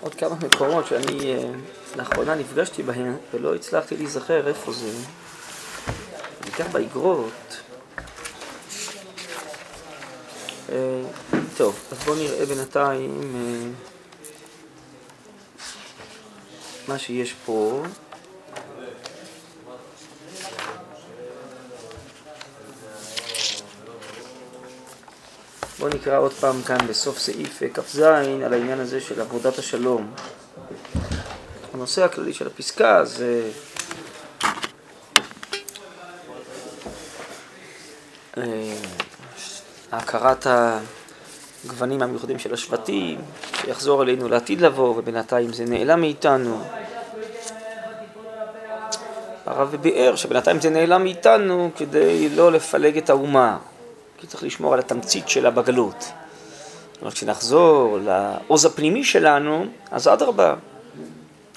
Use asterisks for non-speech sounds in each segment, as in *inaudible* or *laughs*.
עוד כמה מקומות שאני אה, לאחרונה נפגשתי בהם ולא הצלחתי להיזכר איפה זה. בעיקר באגרות. אה, טוב, אז בואו נראה בינתיים אה, מה שיש פה. בואו נקרא עוד פעם כאן בסוף סעיף כ"ז על העניין הזה של עבודת השלום. הנושא הכללי של הפסקה זה אה, הכרת הגוונים המיוחדים של השבטים, שיחזור אלינו לעתיד לבוא, ובינתיים זה נעלם מאיתנו. הרב ביאר שבינתיים זה נעלם מאיתנו כדי לא לפלג את האומה. כי צריך לשמור על התמצית שלה בגלות. אבל כשנחזור לעוז הפנימי שלנו, אז אדרבה,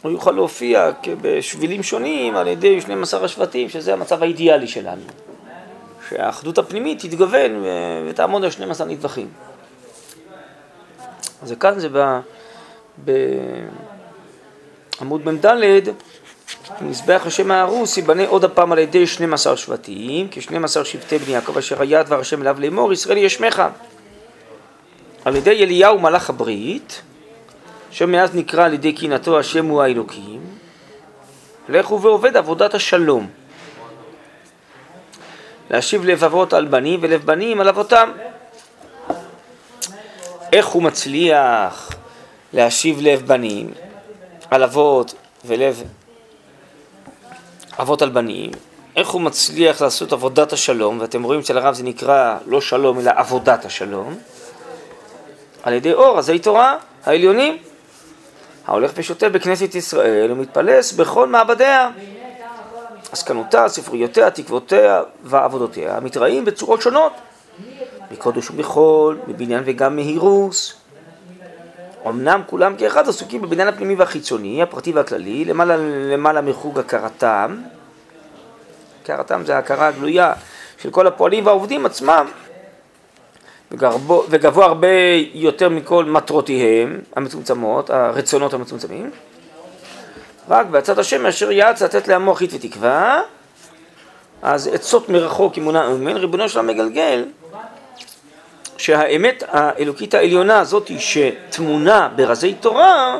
הוא יוכל להופיע בשבילים שונים על ידי 12 השבטים, שזה המצב האידיאלי שלנו. שהאחדות הפנימית תתגוון ותעמוד על 12 נדבכים. אז כאן זה בעמוד מ"ד מזבח השם הארוס ייבנה עוד הפעם על ידי 12 שבטים, כ-12 שבטי בני יעקב אשר היה דבר השם אליו לאמור, ישראל ישמך. על ידי אליהו מלאך הברית, שמאז נקרא על ידי קינתו השם הוא האלוקים, לכו ועובד עבודת השלום. להשיב לב אבות על בנים ולב בנים על אבותם. איך הוא מצליח להשיב לב בנים על אבות ולב אבות על בנים, איך הוא מצליח לעשות עבודת השלום, ואתם רואים אצל הרב זה נקרא לא שלום אלא עבודת השלום, על ידי אור עזי תורה העליונים, ההולך ושותה בכנסת ישראל ומתפלס בכל מעבדיה. עסקנותה, ספריותיה, תקוותיה ועבודותיה מתראים בצורות שונות, מקודש ומחול, מבניין וגם מהירוס. אמנם כולם כאחד עסוקים בבניין הפנימי והחיצוני, הפרטי והכללי, למעלה, למעלה מחוג הכרתם. הכרתם זה ההכרה הגלויה של כל הפועלים והעובדים עצמם, וגרבו, וגבוה הרבה יותר מכל מטרותיהם המצומצמות, הרצונות המצומצמים. רק בעצת השם אשר יעץ לתת לעמו חית ותקווה, אז עצות מרחוק אמונה ומן ריבונו של המגלגל שהאמת האלוקית העליונה הזאת שטמונה ברזי תורה,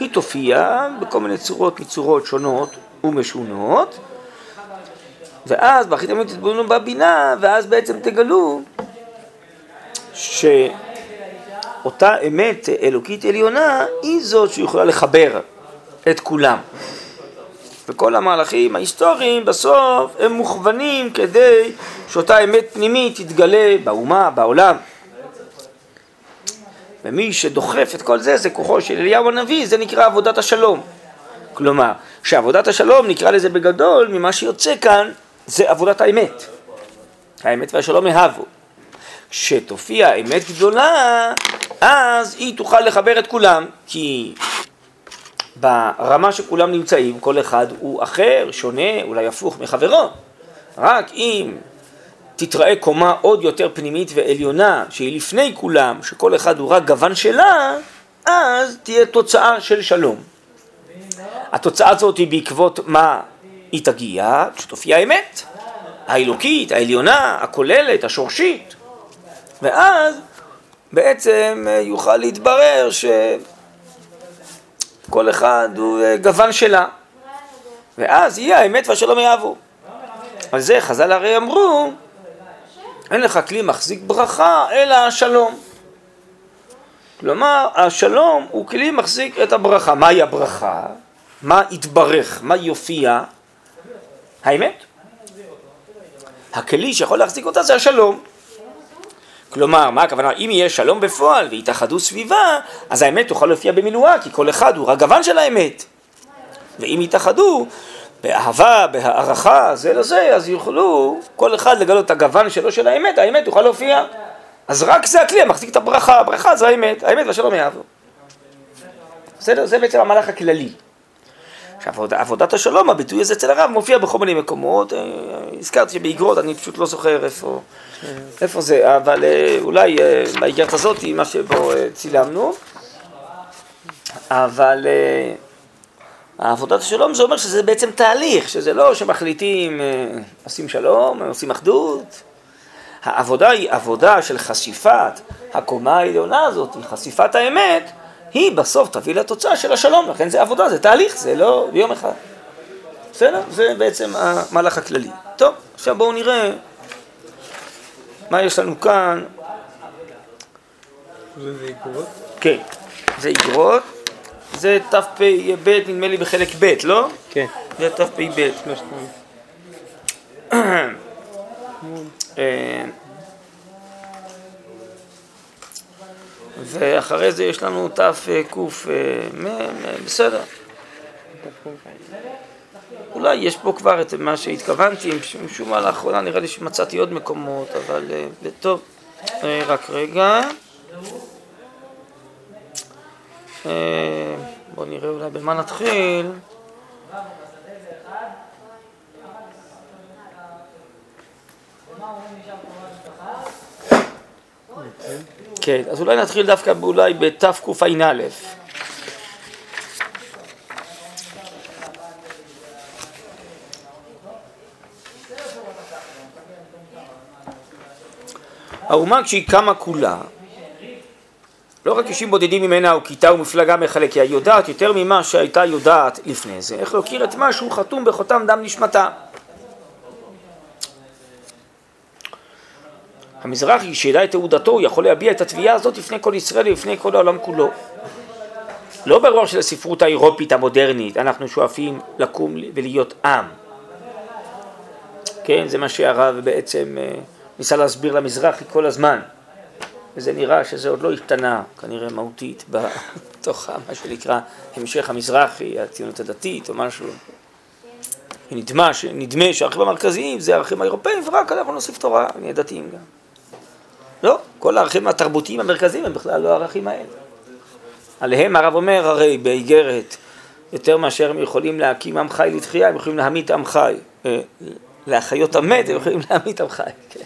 היא תופיע בכל מיני צורות מצורות שונות ומשונות, ואז באחרית הימים תתבוננו בבינה, ואז בעצם תגלו שאותה אמת אלוקית עליונה היא זאת שיכולה לחבר את כולם. וכל המהלכים ההיסטוריים בסוף הם מוכוונים כדי שאותה אמת פנימית תתגלה באומה, בעולם. ומי שדוחף את כל זה זה כוחו של אליהו הנביא, זה נקרא עבודת השלום. כלומר, שעבודת השלום נקרא לזה בגדול, ממה שיוצא כאן זה עבודת האמת. האמת והשלום אהבו. כשתופיע אמת גדולה, אז היא תוכל לחבר את כולם, כי ברמה שכולם נמצאים, כל אחד הוא אחר, שונה, אולי הפוך מחברו. רק אם תתראה קומה עוד יותר פנימית ועליונה, שהיא לפני כולם, שכל אחד הוא רק גוון שלה, אז תהיה תוצאה של שלום. התוצאה הזאת היא בעקבות מה היא תגיע, שתופיע האמת, האלוקית, העליונה, הכוללת, השורשית. ואז בעצם יוכל להתברר ש... כל אחד הוא אה, גוון שלה. ואז יהיה האמת והשלום יאהבו. על זה חז"ל הרי אמרו, אין לך כלי מחזיק ברכה אלא השלום. כלומר, השלום הוא כלי מחזיק את הברכה. מהי הברכה? מה יתברך? מה יופיע? האמת. הכלי שיכול להחזיק אותה זה השלום. כלומר, מה הכוונה? אם יהיה שלום בפועל ויתאחדו סביבה, אז האמת תוכל להופיע במילואה, כי כל אחד הוא רק גוון של האמת. ואם יתאחדו באהבה, בהערכה, זה לזה, אז יוכלו כל אחד לגלות את הגוון שלו של האמת, האמת תוכל להופיע. אז רק זה הכלי המחזיק את הברכה, הברכה זה האמת, האמת והשלום יעבור. בסדר? זה בעצם המהלך הכללי. עכשיו, עבודת השלום, הביטוי הזה אצל הרב מופיע בכל מיני מקומות, אה, הזכרתי שבאגרות, אני פשוט לא זוכר איפה, איפה זה, אבל אה, אולי אה, באיגרת הזאת, מה שבו צילמנו. אבל עבודת השלום זה אומר שזה בעצם תהליך, שזה לא שמחליטים עושים שלום, עושים אחדות. העבודה היא עבודה של חשיפת הקומה העליונה הזאת, חשיפת האמת, היא בסוף תביא לתוצאה של השלום, לכן זה עבודה, זה תהליך, זה לא ביום אחד. בסדר? זה בעצם המהלך הכללי. טוב, עכשיו בואו נראה מה יש לנו כאן. זה איגרות? כן, זה איגרות. זה תפ"ב, נדמה לי בחלק ב', לא? כן. זה תפ"ב. ואחרי זה יש לנו תק"מ, אה, בסדר. אולי יש פה כבר את מה שהתכוונתי, משום מה לאחרונה נראה לי שמצאתי עוד מקומות, אבל אה, טוב, רק רגע. בואו נראה אולי במה נתחיל. כן, אז אולי נתחיל דווקא אולי בתקע"א. האומה כשהיא קמה כולה, לא רק אישים בודדים ממנה או כיתה ומפלגה מחלק, היא יודעת יותר ממה שהייתה יודעת לפני זה, איך להכיר את מה שהוא חתום בחותם דם נשמתה. המזרחי שידע את תעודתו, הוא יכול להביע את התביעה הזאת לפני כל ישראל ולפני כל העולם כולו. לא ברוח של הספרות האירופית המודרנית, אנחנו שואפים לקום ולהיות עם. כן, זה מה שהרב בעצם אה, ניסה להסביר למזרחי כל הזמן. וזה נראה שזה עוד לא השתנה, כנראה מהותית, *laughs* בתוך מה שנקרא המשך המזרחי, הציונות הדתית או משהו. נדמה, נדמה שהערכים המרכזיים זה הערכים האירופאים, ורק אנחנו נוסיף תורה, נהיה דתיים גם. לא, כל הערכים התרבותיים המרכזיים הם בכלל לא הערכים האלה. עליהם הרב אומר הרי באיגרת, יותר מאשר הם יכולים להקים עם חי לתחייה, הם יכולים להמית עם חי. אה, להחיות המת, הם יכולים להמית עם חי, כן.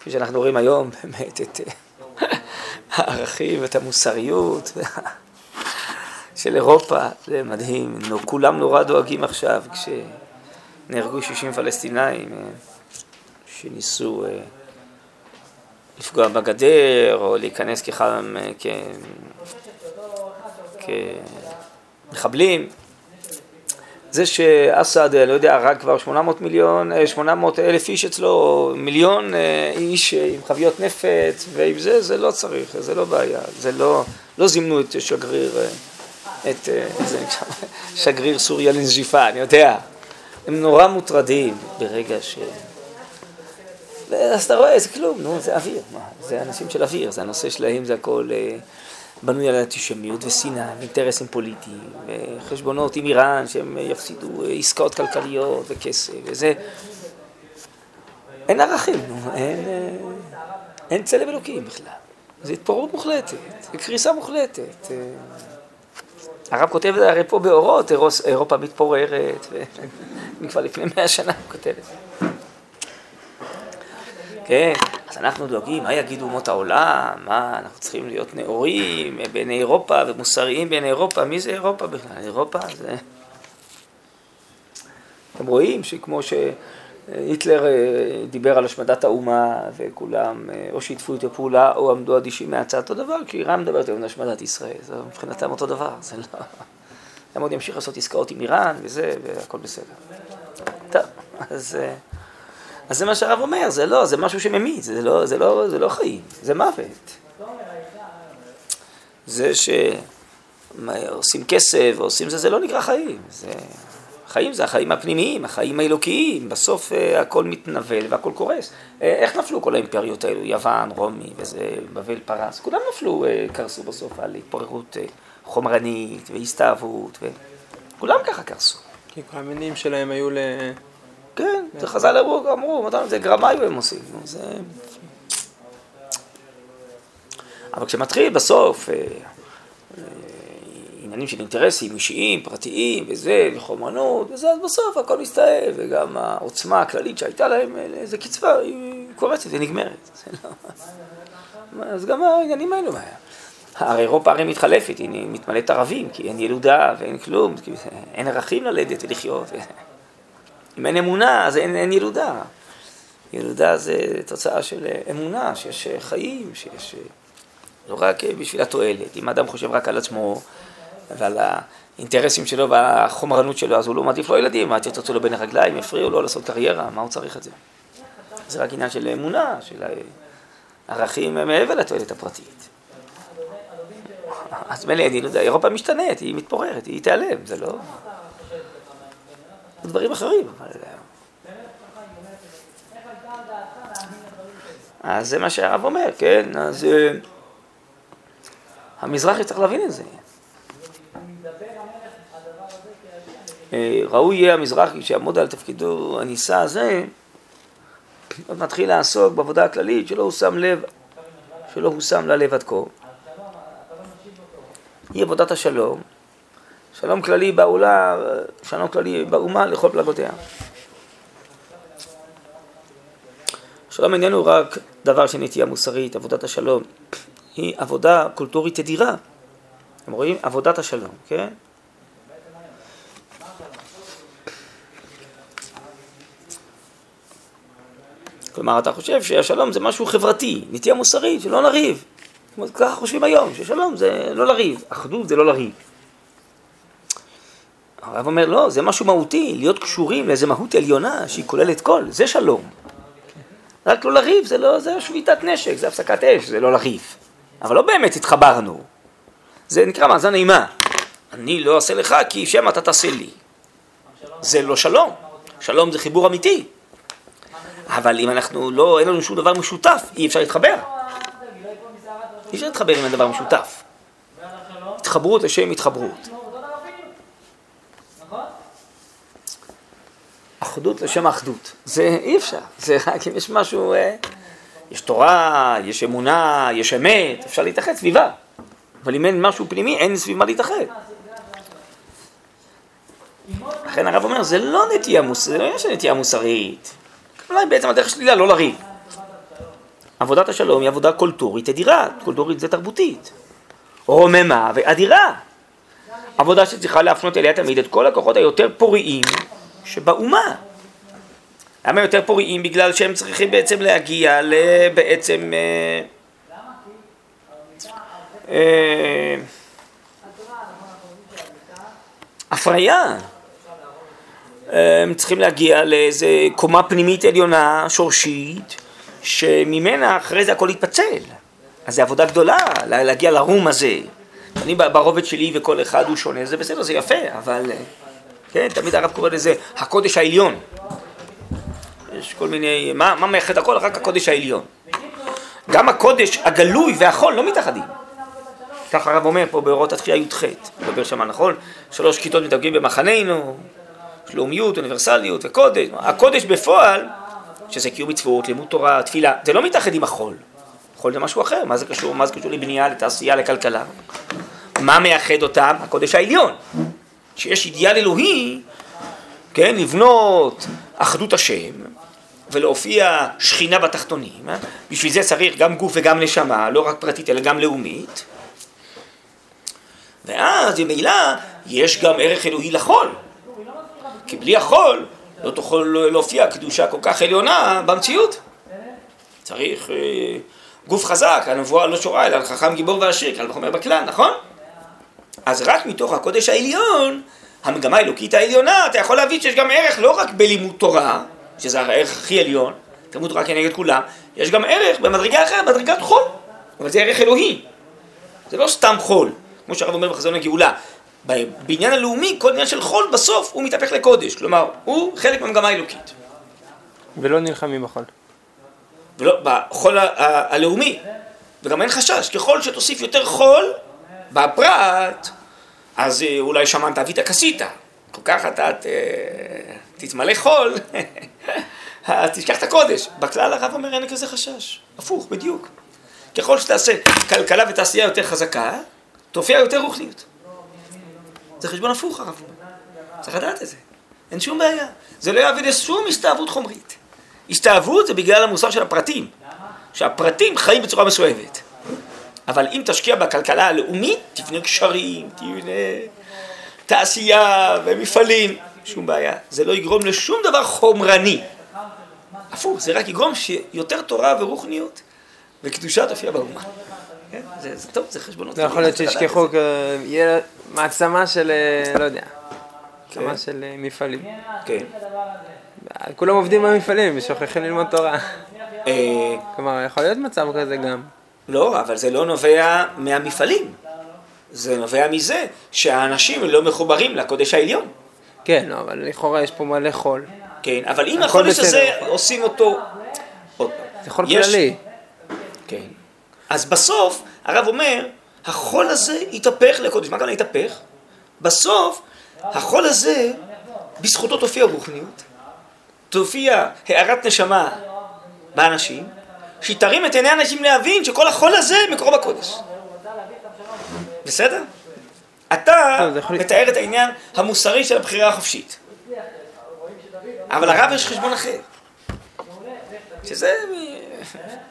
כפי שאנחנו רואים היום, *laughs* באמת, את אה, הערכים ואת המוסריות *laughs* של אירופה, זה מדהים. כולם נורא דואגים עכשיו, כשנהרגו 60 פלסטינאים. אה, שניסו אה, לפגוע בגדר או להיכנס כחם, אה, כמחבלים. זה שאסד, לא יודע, הרג כבר 800 מיליון, 800 אה, אלף איש אצלו, מיליון איש עם חביות נפץ ועם זה, זה לא צריך, זה לא בעיה, זה לא, לא זימנו את שגריר, את, זה *laughs* שגריר סוריה לנזיפה, אני יודע. הם נורא מוטרדים ברגע ש... אז אתה רואה, זה כלום, נו, זה אוויר, מה, זה אנשים של אוויר, זה הנושא שלהם, זה הכל אה, בנוי על אנטישמיות ושנאה, ואינטרסים פוליטיים, וחשבונות עם איראן שהם יפסידו אה, עסקאות כלכליות וכסף, וזה... אין ערכים, נו, אין, אה, אין צלם אלוקים בכלל. זו התפוררות מוחלטת, זו קריסה מוחלטת. הרב כותב זה הרי פה באורות, אירופה מתפוררת, וכבר *laughs* לפני מאה שנה הוא כותב את זה. כן, אז אנחנו דואגים, מה יגידו אומות העולם, מה, אנחנו צריכים להיות נאורים בעיני אירופה ומוסריים בעיני אירופה, מי זה אירופה בכלל? אירופה זה... אתם רואים שכמו שהיטלר אה, דיבר על השמדת האומה וכולם אה, או שיתפו איתו פעולה או עמדו אדישים מהצד, אותו דבר, כשאיראן מדברת היום על השמדת ישראל, זה מבחינתם אותו דבר, זה לא... הם עוד ימשיך לעשות עסקאות עם איראן וזה, והכל בסדר. טוב, אז... אז זה מה שהרב אומר, זה לא, זה משהו שממית, זה לא, זה לא, זה לא חיים, זה מוות. זה שעושים כסף ועושים זה, זה לא נקרא חיים. זה... חיים זה החיים הפנימיים, החיים האלוקיים, בסוף uh, הכל מתנבל והכל קורס. Uh, איך נפלו כל האימפריות האלו, יוון, רומי וזה, בבל, פרס, כולם נפלו, uh, קרסו בסוף על התפוררות uh, חומרנית והסתאבות, וכולם ככה קרסו. כי כל המינים שלהם היו ל... כן, זה חז"ל אמרו, אמרו, זה גרמאיו הם עושים, זה... אבל כשמתחיל בסוף אה, אה, עניינים של אינטרסים אישיים, פרטיים וזה, וחומרנות וזה, אז בסוף הכל מסתאב, וגם העוצמה הכללית שהייתה להם, איזה קצבה, היא קורצת ונגמרת. *laughs* לא... אז גם העניינים האלו, הרי אירופה הרי מתחלפת, היא מתמלאת ערבים, כי אין ילודה ואין כלום, אין ערכים ללדת ולחיות. אם אין אמונה, אז אין, אין ילודה. ילודה זה תוצאה של אמונה, שיש חיים, שיש... לא רק בשביל התועלת. אם האדם חושב רק על עצמו ועל האינטרסים שלו והחומרנות שלו, אז הוא לא מעדיף לו ילדים, מה תרצו לו בין הרגליים, יפריעו לו לעשות קריירה, מה הוא צריך את זה? זה רק עניין של אמונה, של ערכים מעבר לתועלת הפרטית. אז מילא, לא אירופה משתנית, היא מתפוררת, היא תיעלם, זה לא... דברים אחרים, אבל... אז זה מה שהרב אומר, כן? אז אה, המזרחי צריך להבין את זה. אה, ראוי יהיה המזרחי שיעמוד על תפקידו הנישא הזה, עוד מתחיל לעסוק בעבודה הכללית שלא הוא שם לב, שלא הוא שם ללב עד כה. היא עבודת השלום, שלום כללי בעולם, שלום כללי באומה לכל פלגותיה. שלום איננו רק דבר של נטייה מוסרית, עבודת השלום, היא עבודה קולטורית תדירה. אתם רואים? עבודת השלום, כן? כלומר, אתה חושב שהשלום זה משהו חברתי, נטייה מוסרית, שלא נריב. ככה חושבים היום, ששלום זה לא לריב, אחדות זה לא לריב. הרב אומר, לא, זה משהו מהותי, להיות קשורים לאיזה מהות עליונה שהיא כוללת כל, זה שלום. רק לא לריב, זה לא, זה שביתת נשק, זה הפסקת אש, זה לא לריב. אבל לא באמת התחברנו. זה נקרא מאזן אימה. אני לא אעשה לך כי שמא אתה תעשה לי. זה לא שלום. שלום זה חיבור אמיתי. אבל אם אנחנו לא, אין לנו שום דבר משותף, אי אפשר להתחבר. אי אפשר להתחבר עם הדבר משותף. התחברות לשם התחברות. אחדות לשם האחדות. זה אי אפשר. זה רק אם יש משהו, אה, יש תורה, יש אמונה, יש אמת, אפשר להתאחד סביבה. אבל אם אין משהו פנימי, אין סביב מה להתאחד. לכן הרב אומר, זה לא נטייה מוסרית, זה לא של נטייה מוסרית. אולי בעצם הדרך שלילה לא לריב. עבודת השלום היא עבודה קולטורית אדירה, קולטורית זה תרבותית. רוממה ואדירה. עבודה שצריכה להפנות אליה תמיד את כל הכוחות היותר פוריים שבאומה. למה יותר פוריים? בגלל שהם צריכים בעצם להגיע לבעצם... אה, אה, הפריה. הם צריכים להגיע לאיזה קומה פנימית עליונה, שורשית, שממנה אחרי זה הכל יתפצל. אז זו עבודה גדולה, להגיע לרום הזה. אני ברובד שלי וכל אחד הוא שונה, זה בסדר, זה יפה, אבל... כן, תמיד הרב קורא לזה הקודש העליון. יש כל מיני... מה, מה מייחד הכל? רק הקודש העליון. גם הקודש הגלוי והחול לא מתאחדים. ככה הרב אומר פה באורות התחייה י"ח, מדבר שם נכון? שלוש כיתות מדרגים במחננו, לאומיות, אוניברסליות וקודש. הקודש בפועל, שזה קיום מצוות, לימוד תורה, תפילה, זה לא מתאחד עם החול. חול זה משהו אחר, מה זה קשור? מה זה קשור לבנייה, לתעשייה, לכלכלה? מה מייחד אותם? הקודש העליון. שיש אידיאל אלוהי, כן, לבנות אחדות השם ולהופיע שכינה בתחתונים, אה? בשביל זה צריך גם גוף וגם נשמה, לא רק פרטית אלא גם לאומית. ואז ממילא יש גם ערך אלוהי לחול, כי בלי החול לא תוכל להופיע קדושה כל כך עליונה במציאות. צריך אה, גוף חזק, הנבואה לא שורה אלא חכם גיבור ועשיר, קל וחומר בכלל, נכון? אז רק מתוך הקודש העליון, המגמה האלוקית העליונה, אתה יכול להבין שיש גם ערך לא רק בלימוד תורה, שזה הערך הכי עליון, תלמוד תורה כנגד כולם, יש גם ערך במדרגה אחרת, מדרגת חול, אבל זה ערך אלוהי, זה לא סתם חול, כמו שהרב אומר בחזון הגאולה. בעניין הלאומי, כל עניין של חול בסוף הוא מתהפך לקודש, כלומר, הוא חלק מהמגמה האלוקית. ולא נלחמים בחול. ולא, בחול הלאומי, וגם אין חשש, ככל שתוסיף יותר חול, בפרט, אז אה, אולי שמנת אבית כסית, כל כך אתה תתמלא חול, *laughs* אז תשכח את הקודש. בכלל הרב אומר אין כזה חשש, הפוך, בדיוק. ככל שתעשה כלכלה ותעשייה יותר חזקה, תופיע יותר רוחניות. זה חשבון הפוך הרב אומר, צריך לדעת את זה, אין שום בעיה. זה לא יביא לשום הסתאבות חומרית. הסתאבות זה בגלל המוסר של הפרטים, שהפרטים חיים בצורה מסואבת. אבל אם תשקיע בכלכלה הלאומית, תבנה גשרים, תבנה תעשייה ומפעלים, שום בעיה. זה לא יגרום לשום דבר חומרני. הפוך, זה רק יגרום שיותר תורה ורוחניות וקדושה תופיע באומה. כן? זה, זה טוב, זה חשבונות. לא יכול להיות שישכחו, יהיה מעצמה של, אה, לא יודע, כן. מעצמה של אה, מפעלים. כן. כולם עובדים במפעלים ושוכחים ללמוד תורה. אה, כלומר, יכול להיות מצב כזה גם. לא, אבל זה לא נובע מהמפעלים. זה נובע מזה שהאנשים לא מחוברים לקודש העליון. כן, לא, אבל לכאורה יש פה מלא חול. כן, אבל אם החודש בסדר. הזה עושים אותו... עוד פעם, זה חול יש- כללי. כן. אז בסוף הרב אומר, החול הזה יתהפך לקודש. מה הכוונה יתהפך? בסוף החול הזה, בזכותו תופיע רוחניות, תופיע הארת נשמה באנשים, שתרים את עיני האנשים להבין שכל החול הזה מקורו בקודש. בסדר? אתה יכול- מתאר את העניין המוסרי של הבחירה החופשית. אבל לרב יש חשבון אחר. שזה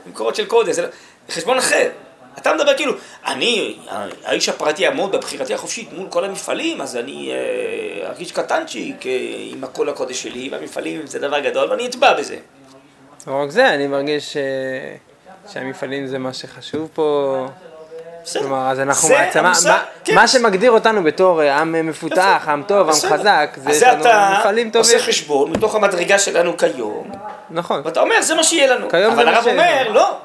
ממקורות של קודש, זה לא- חשבון אחר. אתה מדבר כאילו, אני, האיש הפרטי אעמוד בבחירתי החופשית מול כל המפעלים, אז אני אה, ארגיש קטנצ'יק אה, עם הקול הקודש שלי, והמפעלים זה דבר גדול, ואני אטבע בזה. לא רק זה, אני מרגיש אה, שהמפעלים זה מה שחשוב פה. בסדר. כלומר, אז אנחנו מעצמה, מה- כן. מה שמגדיר אותנו בתור אה, עם מפותח. עם טוב, עם. חזק, זה אז יש לנו אתה מפעלים עושה טובים. חשבון מתוך המדרגה שלנו כיום, נכון. ואתה אומר, זה מה שיהיה לנו. כיום זה אבל מה הרב שיהיה אומר, לנו. לא.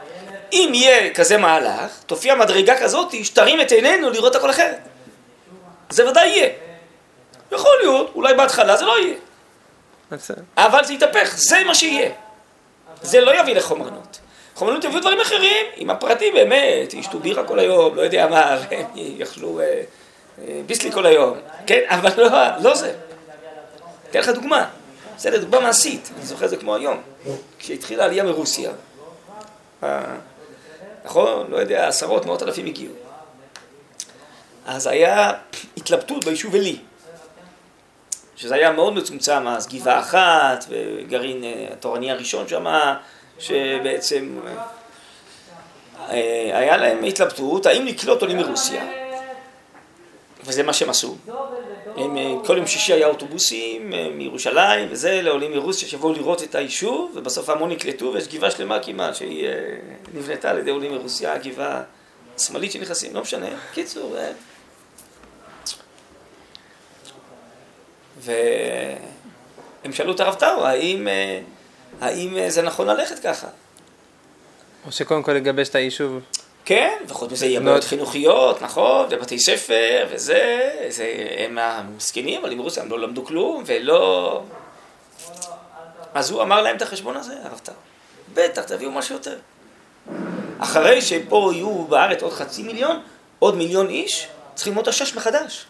אם יהיה כזה מהלך, תופיע מדרגה כזאת, שתרים את עינינו לראות הכל אחרת. זה ודאי יהיה. יכול להיות, אולי בהתחלה זה לא יהיה. אבל זה יתהפך, זה מה שיהיה. זה לא יביא לחומרנות. חומרנות יביאו דברים אחרים, אם הפרטי באמת, ישתו בירה כל היום, לא יודע מה, *laughs* יאכלו אה, אה, ביסלי כל היום, כן? אבל לא, לא זה. אתן לך דוגמה, בסדר, דוגמה מעשית, אני זוכר את זה כמו היום. כשהתחילה העלייה מרוסיה, נכון? לא יודע, עשרות, מאות אלפים הגיעו. אז היה התלבטות ביישוב עלי. שזה היה מאוד מצומצם אז, גבעה אחת, וגרעין אה, התורני הראשון שם, שבעצם אה, היה להם התלבטות, האם לקלוט עולים מרוסיה, וזה מה שהם עשו. הם, אה, כל יום שישי היה אוטובוסים מירושלים, וזה לעולים מרוסיה שיבואו לראות את היישוב, ובסוף המון נקלטו, ויש גבעה שלמה כמעט שהיא נבנתה על ידי עולים מרוסיה, הגבעה השמאלית שנכנסים, לא משנה. קיצור, והם שאלו את הרב טאו, האם, אה, האם אה, זה נכון ללכת ככה? או שקודם כל לגבש את היישוב. כן, וחוץ מזה יהיה מאוד. בעיות חינוכיות, נכון, ובתי ספר, וזה, זה, הם המסכנים, אבל עם רוסיה הם לא למדו כלום, ולא... אז הוא אמר להם את החשבון הזה, הרב טאו. בטח, תביאו משהו יותר. אחרי שפה יהיו בארץ עוד חצי מיליון, עוד מיליון איש, צריכים את השש מחדש.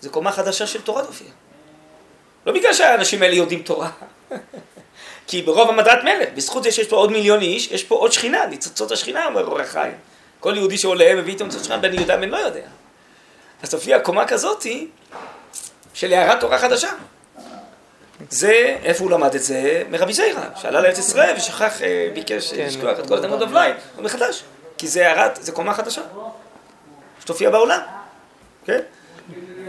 זה קומה חדשה של תורה תופיע. לא בגלל שהאנשים האלה יודעים תורה. *laughs* כי ברוב המדרת מלך, בזכות זה שיש פה עוד מיליון איש, יש פה עוד שכינה, ניצוצות השכינה, אומר אור החיים. כל יהודי שעולה מביא איתו ניצוץ שכינה, בין יהודה בין לא יודע. אז תופיע קומה כזאתי של הערת תורה חדשה. זה, איפה הוא למד את זה? מרבי זיירה, שעלה לארץ ישראל ושכח, אה, ביקש כן, לשכוח את כל התלמוד הוא מחדש. כי זה הערת, זה קומה חדשה. שתופיע בעולם, כן?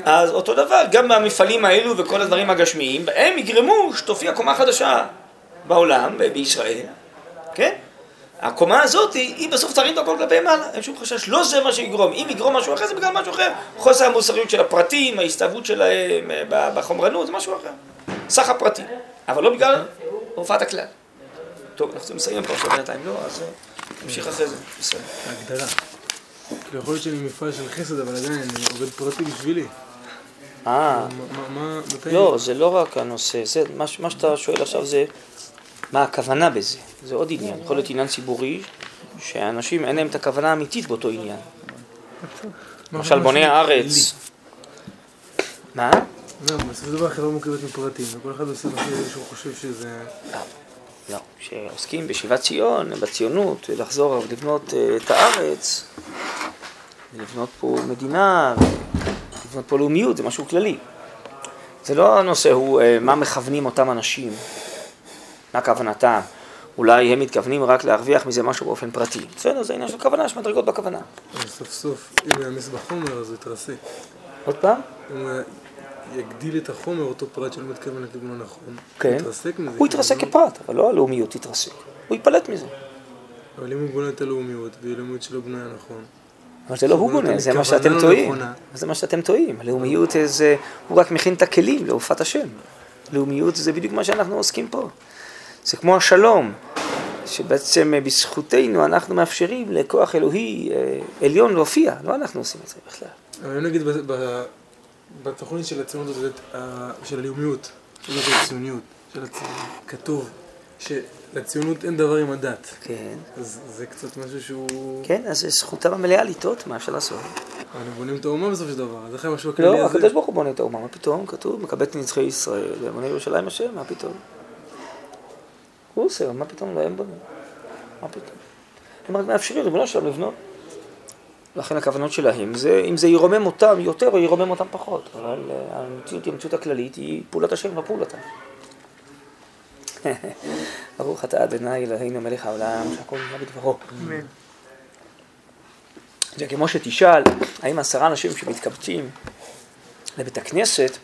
אז אותו דבר, גם במפעלים האלו וכל הדברים הגשמיים, הם יגרמו שתופיע קומה חדשה בעולם, בישראל, כן? הקומה הזאת, היא בסוף תרים את הכל כלפי מעלה, אין שום חשש, לא זה מה שיגרום, אם יגרום משהו אחר זה בגלל משהו אחר, חוסר המוסריות של הפרטים, ההסתאבות שלהם אה, בחומרנות, זה משהו אחר, סך הפרטים, אבל לא בגלל הופעת הכלל. טוב, אנחנו לסיים פה עכשיו בינתיים, לא, אז אה, נמשיך אחרי זה, בסדר. ההגדרה. כאילו יכול להיות שאני מפעל של חסד, אבל עדיין אני עובד פרטי בשבילי. אה, מה- מה- מתי... לא, זה לא רק הנושא, זה, מה, מה שאתה שואל עכשיו זה מה הכוונה בזה, זה עוד עניין, יכול להיות עניין ציבורי שאנשים אין להם את הכוונה האמיתית באותו עניין, למשל בוני הארץ. מה? לא, בסופו של דבר החברה מורכבת מפרטים, וכל אחד עושה מה שהוא חושב שזה... לא, כשעוסקים בשיבת ציון, בציונות, לחזור ולבנות אה, את הארץ, לבנות פה מדינה, לבנות פה לאומיות, זה משהו כללי. זה לא הנושא הוא אה, מה מכוונים אותם אנשים, מה כוונתם, אולי הם מתכוונים רק להרוויח מזה משהו באופן פרטי. בסדר, זה עניין של כוונה, יש מדרגות בכוונה. אבל סוף סוף, אם יעמיס בחומר, אז הוא יתרסק. עוד פעם? אם יגדיל את החומר, אותו פרט שלא מתכוון לכיוון הנכון, כן. יתרסק מזה. הוא יתרסק כפרט, אבל לא הלאומיות תתרסק. הוא ייפלט מזה. אבל אם הוא בונה את הלאומיות, והיא לאומיות שלא בנויה נכון, אבל זה לא הוא בונה, זה מה שאתם לא טועים. זה מה שאתם טועים. הלאומיות זה, הוא רק מכין את הכלים לעופת השם. לאומיות זה בדיוק מה שאנחנו עוסקים פה. זה כמו השלום, שבעצם אה, בזכותנו אנחנו מאפשרים לכוח אלוהי אה, עליון להופיע, לא אנחנו עושים את זה בכלל. אבל אם נגיד בתוכנית של הציונות הזאת, ה- של הלאומיות, של הציוניות, של הציונות, כתוב שלציונות אין דבר עם הדת. כן, אז זה קצת משהו שהוא... כן, אז זכותם המלאה לטעות, מה אפשר לעשות? אבל הם בונים את האומה בסופו של דבר, אז אחרי משהו הכללי לא, הזה. הקדוש ברוך הוא בונה את האומה, מה פתאום? כתוב, מקבל את נצחי ישראל, ובונה ירושלים השם, מה פתאום? הוא עושה, מה פתאום? לא הם בונים. מה פתאום? הם רק מאפשרים ריבונו שלהם לבנות. לכן הכוונות שלהם זה, אם זה ירומם אותם יותר או ירומם אותם פחות, אבל אה, המציאות היא המציאות הכללית, היא פעולת השם, לא פעולתם. *laughs* ברוך אתה אדוני אלוהינו מלך העולם, שהכל נהיה בדברו. אמן. זה כמו שתשאל, האם עשרה אנשים שמתקבצים לבית הכנסת,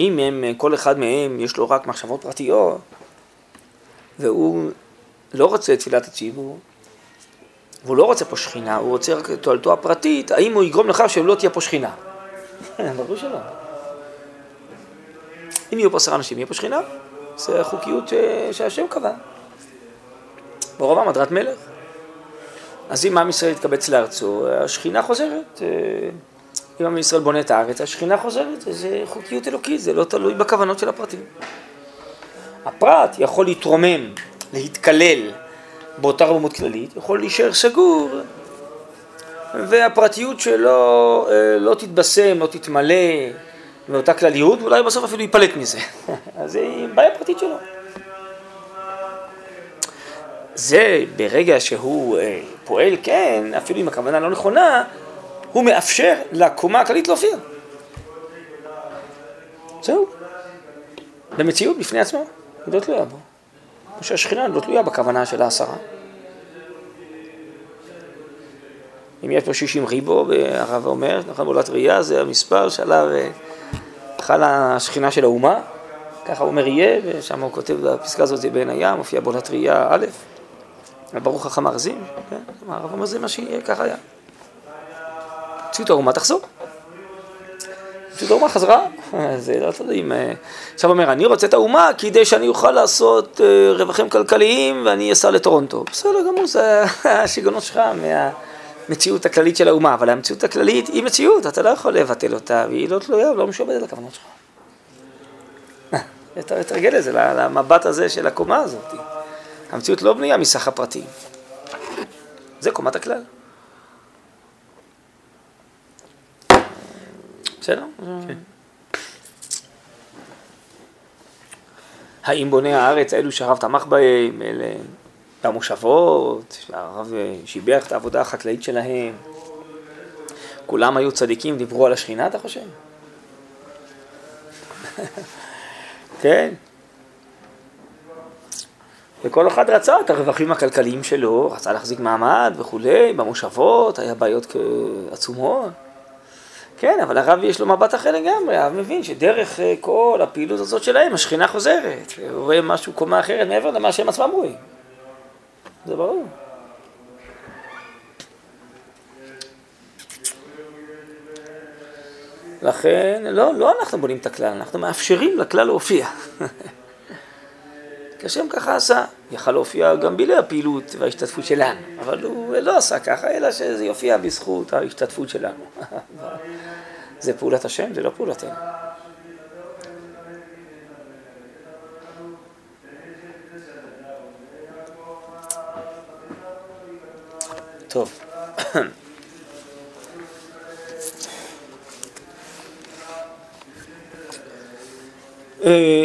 אם הם, כל אחד מהם יש לו רק מחשבות פרטיות, והוא לא רוצה את תפילת הציבור, והוא לא רוצה פה שכינה, הוא רוצה רק את תועלתו הפרטית, האם הוא יגרום לכך שלא תהיה פה שכינה? *laughs* ברור שלא. אם יהיו פה עשרה אנשים, יהיה פה שכינה. זה חוקיות ש- שהשם קבע. ברוב המדרת מלך. אז אם עם ישראל יתקבץ לארצו, השכינה חוזרת. אה, אם עם ישראל בונה את הארץ, השכינה חוזרת. זה חוקיות אלוקית, זה לא תלוי בכוונות של הפרטים. הפרט יכול להתרומם, להתקלל באותה רוממות כללית, יכול להישאר סגור, והפרטיות שלו אה, לא תתבשם, לא תתמלא מאותה כלליות, ואולי בסוף אפילו ייפלט מזה. *laughs* אז זה בעיה פרטית שלו. זה ברגע שהוא אה, פועל, כן, אפילו אם הכוונה לא נכונה, הוא מאפשר לקומה הכללית להופיע. זהו. במציאות בפני עצמה, היא לא תלויה בו. כמו שהשכינה לא תלויה בכוונה של העשרה. אם יש פה 60 ריבו, והרב אומר, נכון, בעולת ראייה זה המספר שעליו חלה השכינה של האומה, ככה אומר יהיה, ושם הוא כותב, הפסקה הזאת זה בעין הים, מופיע בעולת ראייה א', ברוך חכם ארזים, כן, הרב אומר זה מה שיהיה, ככה היה. מציאות האומה תחזור. מציאות האומה חזרה, *laughs* זה לא תלוי אם... אה, עכשיו אומר, אני רוצה את האומה כדי שאני אוכל לעשות אה, רווחים כלכליים ואני אסע לטורונטו. בסדר גמור, זה *laughs* השיגעונות שלך מהמציאות הכללית של האומה, אבל המציאות הכללית היא מציאות, אתה לא יכול לבטל אותה, והיא לא תלויה, לא משועבדת לכוונות שלך. אתה מתרגל לזה, למבט הזה של הקומה הזאת. המציאות לא בנויה מסך הפרטים. זה קומת הכלל. בסדר? האם בוני הארץ, אלו שהרב תמך בהם, אלה במושבות, שהרב שיבח את העבודה החקלאית שלהם, כולם היו צדיקים, דיברו על השכינה, אתה חושב? *laughs* כן. וכל אחד רצה את הרווחים הכלכליים שלו, רצה להחזיק מעמד וכולי, במושבות, היה בעיות עצומות. כן, אבל הרב יש לו מבט אחר לגמרי, הרב מבין שדרך אה, כל הפעילות הזאת שלהם, השכינה חוזרת, הוא רואה משהו, קומה אחרת מעבר למה שהם עצמם רואים. זה ברור. לכן, לא, לא אנחנו בונים את הכלל, אנחנו מאפשרים לכלל להופיע. *laughs* כי השם ככה עשה, יכל להופיע גם בלי הפעילות וההשתתפות שלנו, אבל הוא לא עשה ככה, אלא שזה יופיע בזכות ההשתתפות שלנו. *laughs* זה פעולת השם, זה לא פעולתנו. טוב.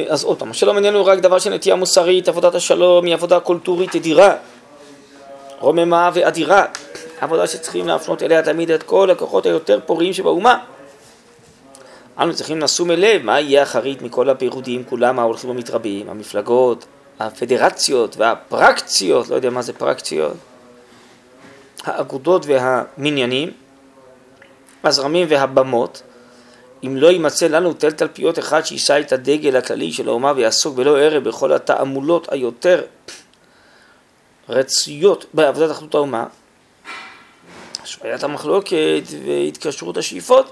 אז עוד פעם, השלום איננו רק דבר של נטייה מוסרית, עבודת השלום היא עבודה קולטורית אדירה, רוממה ואדירה, עבודה שצריכים להפנות אליה תמיד את כל הכוחות היותר פוריים שבאומה. אנו צריכים לשום אל לב מה יהיה אחרית מכל הפירודים כולם ההולכים ומתרבים, המפלגות, הפדרציות והפרקציות, לא יודע מה זה פרקציות, האגודות והמניינים, הזרמים והבמות, אם לא יימצא לנו תל תלפיות אחד שיישא את הדגל הכללי של האומה ויעסוק בלא ערב בכל התעמולות היותר רצויות בעבודת אחדות האומה, השוויית המחלוקת והתקשרות השאיפות,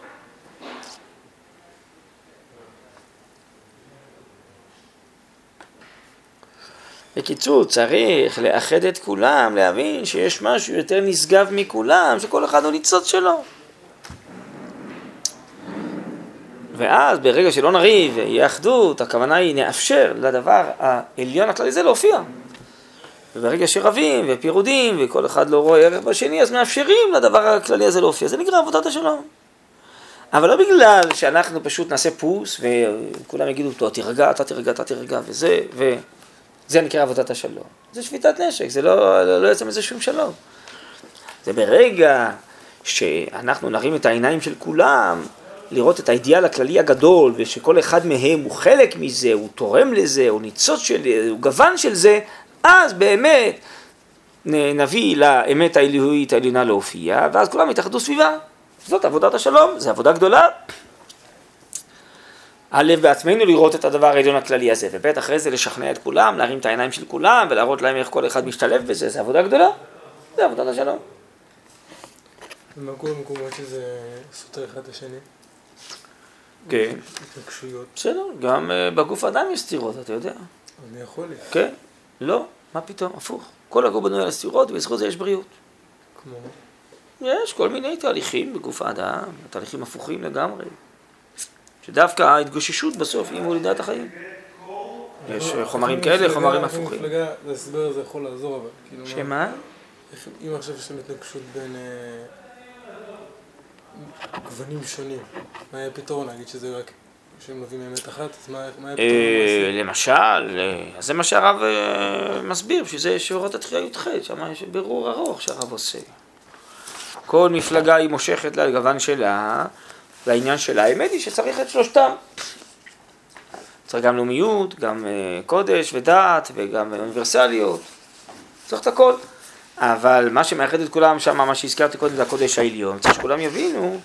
בקיצור, צריך לאחד את כולם, להבין שיש משהו יותר נשגב מכולם, שכל אחד הוא ניצוץ שלו. ואז ברגע שלא נריב ויהיה אחדות, הכוונה היא נאפשר לדבר העליון הכללי זה להופיע. וברגע שרבים ופירודים וכל אחד לא רואה ערך בשני, אז מאפשרים לדבר הכללי הזה להופיע. זה נקרא עבודת השלום. אבל לא בגלל שאנחנו פשוט נעשה פוס וכולם יגידו, תירגע, אתה תירגע, אתה תירגע, וזה, וזה נקרא עבודת השלום. זה שביתת נשק, זה לא, לא, לא יוצא מזה שום שלום. זה ברגע שאנחנו נרים את העיניים של כולם, לראות את האידיאל הכללי הגדול, ושכל אחד מהם הוא חלק מזה, הוא תורם לזה, הוא ניצוץ של זה, הוא גוון של זה, אז באמת נביא לאמת האלוהית העליונה להופיע, ואז כולם יתאחדו סביבה. זאת עבודת השלום, זו עבודה גדולה. א', בעצמנו לראות את הדבר העליון הכללי הזה, וב', אחרי זה לשכנע את כולם, להרים את העיניים של כולם ולהראות להם איך כל אחד משתלב בזה, זו עבודה גדולה, זה עבודת השלום. ומה קורה במקומות שזה סותר אחד את השני? כן. התנגשויות. בסדר, גם אה, בגוף האדם יש סתירות, אתה יודע. אני יכול לי. כן, לא, מה פתאום, הפוך. כל הגוף בנוי על הסתירות, ובזכות זה יש בריאות. כמו יש כל מיני תהליכים בגוף האדם, תהליכים הפוכים לגמרי. שדווקא ההתגוששות בסוף היא מולידה את החיים. יש חומרים כאלה, חומרים הפוכים. מפלגה, ההסבר הזה יכול לעזור אבל. כאילו, מה- שמה? אם עכשיו יש להם התנגשות בין אה, גוונים שונים, מה יהיה הפתרון? להגיד שזה רק, שהם מביאים אמת אחת, אז מה הפתרון? אה, למשל, אה, אז זה מה שהרב מסביר, בשביל זה יש אורות התחייה י"ח, שם יש בירור ארוך שהרב עושה. כל מפלגה היא מושכת לגוון שלה, והעניין שלה, האמת היא שצריך את שלושתם. צריך גם לאומיות, גם אה, קודש ודת, וגם אוניברסליות, צריך את הכל. אבל מה שמאחד את כולם שם, מה שהזכרתי קודם, זה הקודש העליון. צריך שכולם יבינו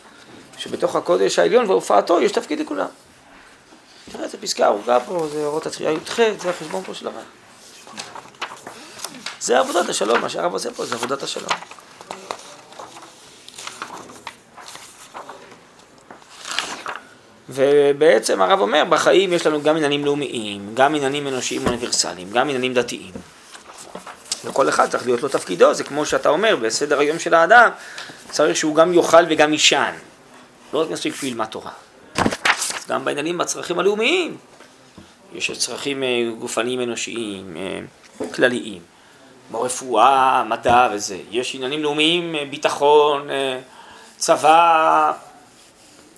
שבתוך הקודש העליון והופעתו יש תפקיד לכולם. תראה איזה פסקה ארוכה פה, זה אורות התחייה י"ח, זה החשבון פה של הרב. זה עבודת השלום, מה שהרב עושה פה זה עבודת השלום. ובעצם הרב אומר, בחיים יש לנו גם עניינים לאומיים, גם עניינים אנושיים אוניברסליים, גם עניינים דתיים. וכל אחד צריך להיות לו תפקידו, זה כמו שאתה אומר, בסדר היום של האדם, צריך שהוא גם יאכל וגם יישן. לא רק מספיק שהוא ילמד תורה. אז גם בעניינים בצרכים הלאומיים, יש צרכים אה, גופניים אנושיים, אה, כלליים, כמו רפואה, מדע וזה. יש עניינים לאומיים, אה, ביטחון, צבא,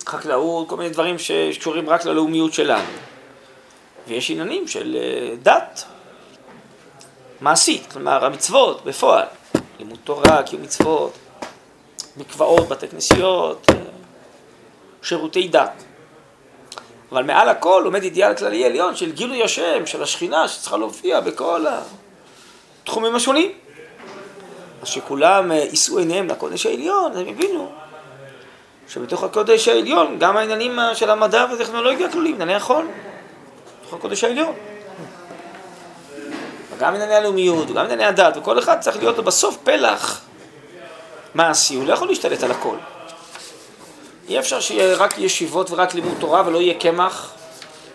חקלאות, כל מיני דברים שקשורים רק ללאומיות שלנו. ויש עניינים של אה, דת, מעשית, כלומר המצוות בפועל, לימוד תורה, קיום מצוות, מקוואות, בתי כנסיות, אה, שירותי דת. אבל מעל הכל עומד אידיאל כללי עליון של גילוי השם, של השכינה שצריכה להופיע בכל התחומים השונים. אז שכולם אה, יישאו עיניהם לקודש העליון, הם הבינו שבתוך הקודש העליון גם העניינים של המדע והטכנולוגיה כלולים, ענייני החול, בתוך הקודש העליון. וגם ענייני הלאומיות וגם ענייני הדת, וכל אחד צריך להיות בסוף פלח מעשי, הוא לא יכול להשתלט על הכל. אי אפשר שיהיה רק ישיבות ורק לימוד תורה ולא יהיה קמח,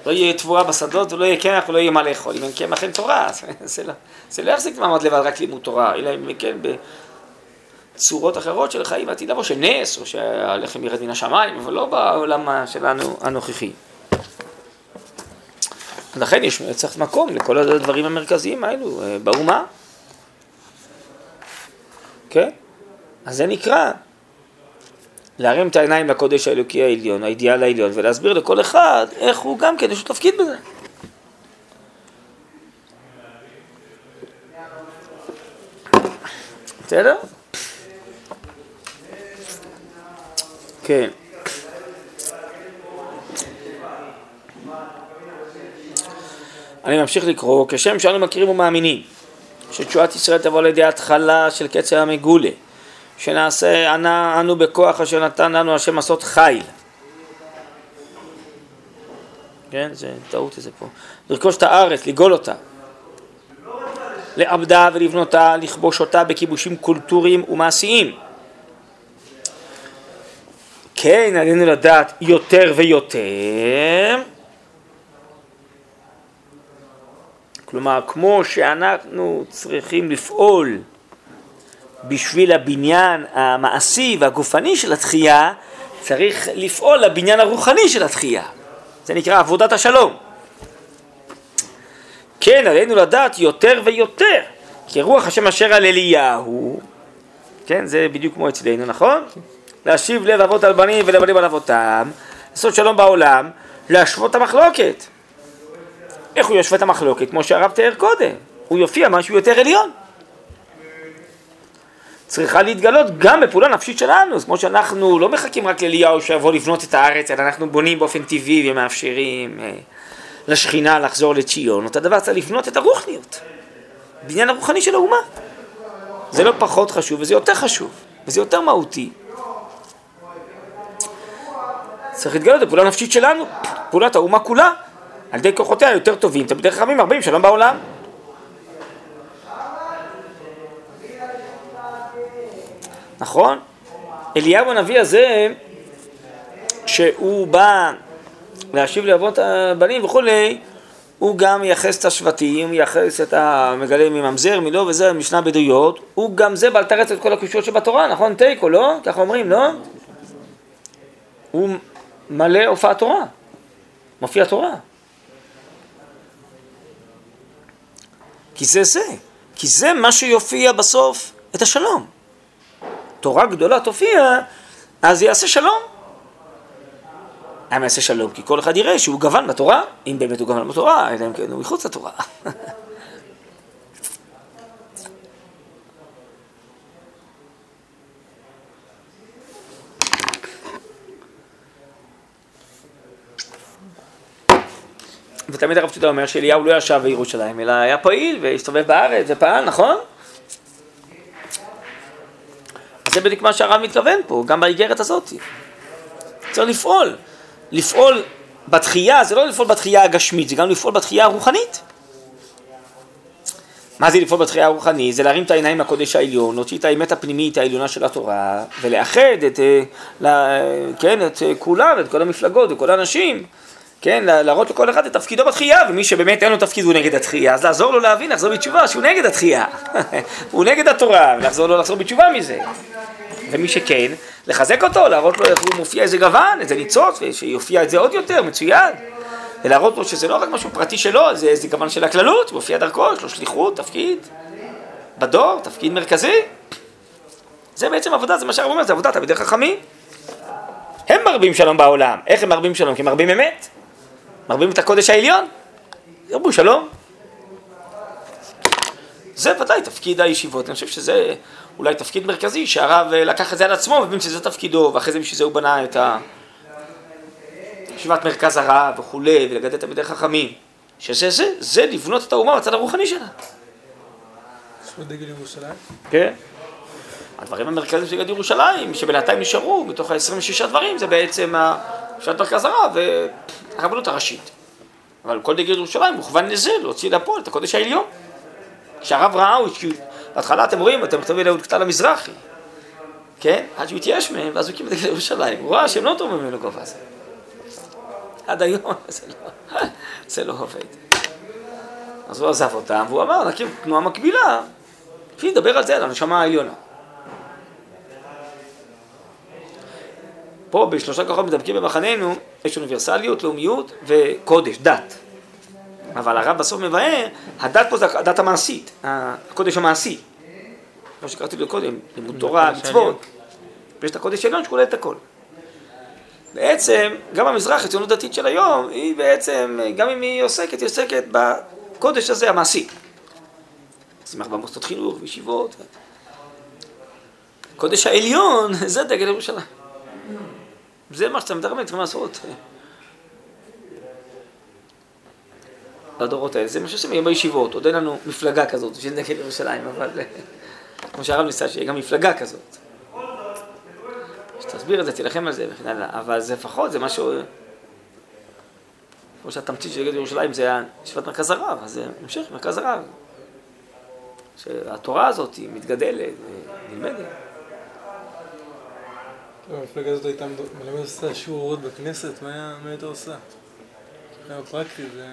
לא יהיה תבואה בשדות ולא יהיה קמח ולא יהיה מה לאכול. אם אין קמח אין תורה, *laughs* לא, זה לא יחזיק מעמד לבד רק לימוד תורה, אלא אם כן בצורות אחרות של חיים עתיד לבוא, של נס, או שהלחם ירד מן השמיים, אבל לא בעולם שלנו הנוכחי. לכן יש צריך מקום לכל הדברים המרכזיים האלו אה, באומה. כן? אז זה נקרא להרים את העיניים לקודש האלוקי העליון, האידיאל העליון, ולהסביר לכל אחד איך הוא גם כן, יש לו תפקיד בזה. בסדר? כן. אני ממשיך לקרוא, כשם שאנו מכירים ומאמינים שתשועת ישראל תבוא לידי התחלה של קצר המגולה, שנעשה אנו בכוח אשר נתן לנו השם לעשות חיל. כן, זה טעות איזה פה. לרכוש את הארץ, לגאול אותה. לעבדה ולבנותה, לכבוש אותה בכיבושים קולטוריים ומעשיים. כן, עלינו לדעת יותר ויותר. כלומר, כמו שאנחנו צריכים לפעול בשביל הבניין המעשי והגופני של התחייה, צריך לפעול לבניין הרוחני של התחייה. זה נקרא עבודת השלום. כן, עלינו לדעת יותר ויותר, כי רוח השם אשר על אליהו, כן, זה בדיוק כמו אצלנו, נכון? להשיב לב אבות על בנים ולבנים על אבותם, לעשות שלום בעולם, להשוות את המחלוקת. איך הוא ישווה את המחלוקת? כמו שהרב תיאר קודם, הוא יופיע משהו יותר עליון. צריכה להתגלות גם בפעולה נפשית שלנו, אז כמו שאנחנו לא מחכים רק לאליהו שיבוא לבנות את הארץ, אלא אנחנו בונים באופן טבעי ומאפשרים אה, לשכינה לחזור לציון, אותו דבר צריך לבנות את הרוחניות, בניין הרוחני של האומה. זה לא פחות חשוב וזה יותר חשוב, וזה יותר מהותי. צריך להתגלות בפעולה נפשית שלנו, פעולת האומה כולה, על ידי כוחותיה יותר טובים, תלמידי חכמים הרבה שלום בעולם. נכון? אליהו הנביא הזה, שהוא בא להשיב לאבות הבנים וכולי, הוא גם מייחס את השבטים, מייחס את המגלה מממזר, מלא וזה, משנה בדויות, הוא גם זה בא לתרץ את כל הקושיות שבתורה, נכון? תיקו, לא? ככה אומרים, לא? הוא מלא הופעת תורה, מופיע תורה. כי זה זה, כי זה מה שיופיע בסוף את השלום. תורה גדולה תופיע, אז יעשה שלום. למה יעשה שלום? כי כל אחד יראה שהוא גוון בתורה, אם באמת הוא גוון בתורה, אלא אם כן הוא מחוץ לתורה. *laughs* ותמיד הרב צודה אומר שאליהו לא ישב בירושלים, אלא היה פעיל והסתובב בארץ ופעל, נכון? זה בדיוק מה שהרב מתכוון פה, גם באיגרת הזאת. צריך לפעול. לפעול בתחייה, זה לא לפעול בתחייה הגשמית, זה גם לפעול בתחייה הרוחנית. מה זה לפעול בתחייה הרוחנית? זה להרים את העיניים לקודש העליון, להוציא את האמת הפנימית העליונה של התורה, ולאחד את, אה, כן, את כולם, את כל המפלגות, את כל האנשים. כן, להראות לכל אחד את תפקידו בתחייה, ומי שבאמת אין לו תפקיד הוא נגד התחייה, אז לעזור לו להבין, לחזור בתשובה שהוא נגד התחייה, *laughs* הוא נגד התורה, ולעזור לו לחזור בתשובה מזה. ומי שכן, לחזק אותו, להראות לו איך הוא מופיע איזה גוון, איזה ניצוץ, ושיופיע את זה עוד יותר, מצוין. ולהראות לו שזה לא רק משהו פרטי שלו, זה איזה גוון של הכללות, מופיע דרכו, יש לו שליחות, תפקיד, בדור, תפקיד מרכזי. זה בעצם עבודה, זה מה שהרב אומר, זה עבודה, תלמידי חכמים. הם מרבים שלום בעולם. איך הם מרבים שלום? כי הם מרבים אמת. מרבים את הקודש העליון, ירבו שלום. זה ודאי תפקיד הישיבות, אני חושב שזה אולי תפקיד מרכזי שהרב אה, לקח את זה על עצמו ומבין שזה תפקידו, ואחרי זה בשביל זה הוא בנה את ישיבת מרכז הרב וכולי, ולגדל תלמידי חכמים, שזה זה, זה לבנות את האומה בצד הרוחני שלה. יש דגל ירושלים? כן. הדברים המרכזיים של יד ירושלים, שבינתיים נשארו, מתוך ה-26 דברים, זה בעצם ישיבת מרכז הרב והרבנות הראשית. אבל כל דגל ירושלים מוכוון לזה, להוציא לפועל את הקודש העליון. כשהרב ראה, הוא בהתחלה אתם רואים, אתם מכתבים לאהוד קטן המזרחי, כן? עד שהוא התייאש מהם, ואז הוא את דגל ירושלים. הוא ראה שהם לא תורמים ממנו גובה הזה. עד היום *laughs* זה לא, זה לא עובד. אז הוא עזב אותם, והוא אמר, נקים תנועה מקבילה, שידבר על זה, על הנשמה העליונה. פה בשלושה כוחות מדבקים במחננו, יש אוניברסליות, לאומיות וקודש, דת. אבל הרב בסוף מבאר, הדת פה זה הדת המעשית, הקודש המעשי. כמו שקראתי לו קודם, לימוד תורה, מצוות. ויש את הקודש העליון שכולל את הכל. בעצם, גם המזרח, הציונות הדתית של היום, היא בעצם, גם אם היא עוסקת, היא עוסקת בקודש הזה המעשי. שמח במוסדות חינוך, בישיבות. קודש העליון, *laughs* זה דגל ירושלים. זה מה שאתה מדבר, צריכים לעשות. לדורות האלה. זה מה שעושים היום בישיבות, עוד אין לנו מפלגה כזאת של נגד ירושלים, אבל כמו שהרב ניסה שיהיה גם מפלגה כזאת. שתסביר את זה, תילחם על זה וכן הלאה, אבל זה לפחות, זה משהו... כמו שהתמצית של נגד ירושלים זה היה ישיבת מרכז הרב, אז זה המשך מרכז הרב. שהתורה הזאת היא מתגדלת ונלמדת. המפלגה הזאת הייתה מלמדת עושה שיעור בכנסת, מה היית עושה? מבחינה פרקטית זה...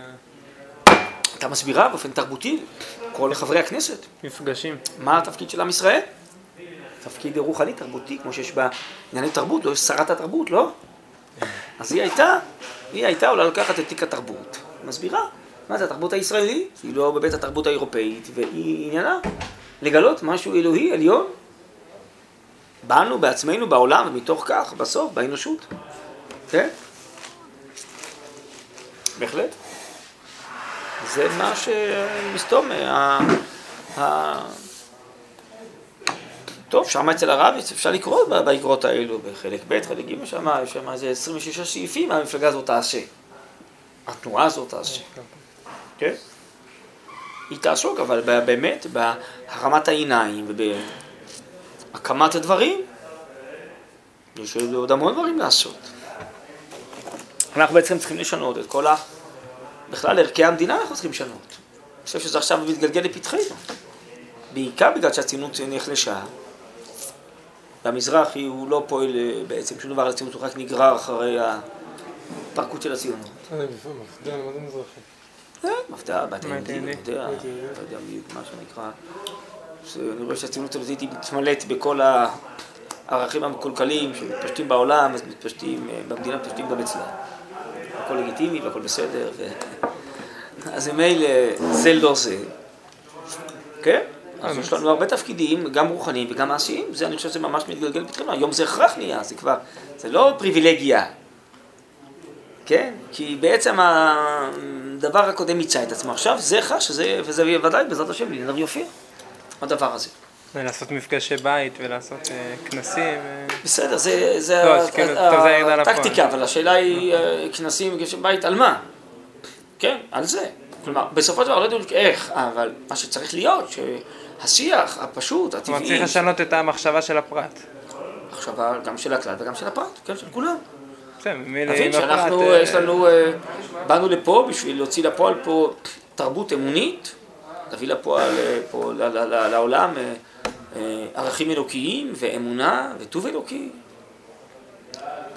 הייתה מסבירה באופן תרבותי כל חברי הכנסת. מפגשים. מה התפקיד של עם ישראל? תפקיד רוחני תרבותי, כמו שיש בענייני תרבות, לא יש שרת התרבות, לא? אז היא הייתה, היא הייתה אולי לוקחת את תיק התרבות, מסבירה מה זה התרבות הישראלית, היא לא בבית התרבות האירופאית, והיא עניינה לגלות משהו אלוהי, עליון, בנו, בעצמנו, בעולם, ומתוך כך, בסוף, באנושות. כן? בהחלט. זה מה שמסתום, ה... ה... טוב, שם אצל הרב אפשר לקרוא באגרות האלו, בחלק ב', חלק ג', שם יש שם איזה 26 סעיפים, המפלגה הזאת תעשה. התנועה הזאת תעשה. כן? היא תעסוק, אבל באמת, בהרמת העיניים ובהקמת הדברים, יש עוד המון דברים לעשות. אנחנו בעצם צריכים לשנות את כל ה... בכלל, ערכי המדינה אנחנו צריכים לשנות. אני חושב שזה עכשיו מתגלגל לפתחנו. בעיקר בגלל שהציונות נחלשה. והמזרחי הוא לא פועל אה, בעצם שום דבר על הציונות, הוא רק נגרר אחרי הפרקות של הציונות. מה זה מזרחי? כן, בת היהודים, אני יודע, לא יודע מה שנקרא. אני רואה שהציונות הדתית מתמלאת בכל הערכים המקולקלים שמתפשטים בעולם, אז מתפשטים אה, במדינה, מתפשטים גם אצלה. הכל לגיטימי והכל בסדר, ו... *laughs* אז ממילא זה לא זה. כן? אז יש לנו הרבה תפקידים, גם רוחניים וגם מעשיים, זה אני חושב שזה ממש מתגלגל פתחנו, היום זה הכרח נהיה, זה כבר, זה לא פריבילגיה, כן? כי בעצם הדבר הקודם מיצה את עצמו. עכשיו זה חש, שזה, וזה ודאי בעזרת השם לנר יופיע, הדבר הזה. ולעשות מפגשי בית ולעשות uh, כנסים. Uh... בסדר, זה, זה לא, הטקטיקה, אבל השאלה היא uh, כנסים ומפגשי בית על מה? כן, על זה. כלומר, בסופו של דבר לא יודעים איך, אבל מה שצריך להיות, שהשיח הפשוט, הטבעי... כלומר, צריך לשנות את המחשבה של הפרט. מחשבה גם של הכלל וגם של הפרט, כן, של כולם. תבין שאנחנו, אה, יש לנו, אה, באנו לפה בשביל להוציא לפועל פה תרבות אמונית, להביא לפועל אה, פה לעולם ערכים אלוקיים ואמונה וטוב אלוקי,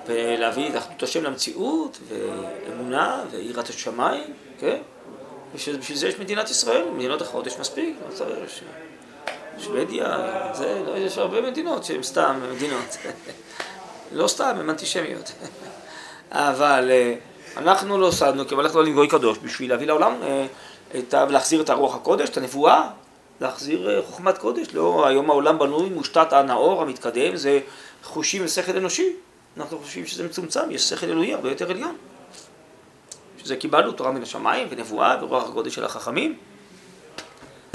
ולהביא את אחדות השם למציאות ואמונה ויראת השמיים, כן? בשביל זה יש מדינת ישראל, מדינות אחרות יש מספיק, לא צריך, שוודיה, זה, לא, יש הרבה מדינות שהן סתם מדינות, *laughs* לא סתם, הן אנטישמיות. *laughs* אבל אה, אנחנו לא סדנו, כי הלכנו לגוי קדוש בשביל להביא לעולם, את, להחזיר את הרוח הקודש, את הנבואה, להחזיר אה, חוכמת קודש. לא, היום העולם בנוי, מושתת הנאור, המתקדם, זה חושים ושכל אנושי. אנחנו חושבים שזה מצומצם, יש שכל אלוהי הרבה יותר עליון. שזה קיבלנו תורה מן השמיים ונבואה ורוח הקודש של החכמים.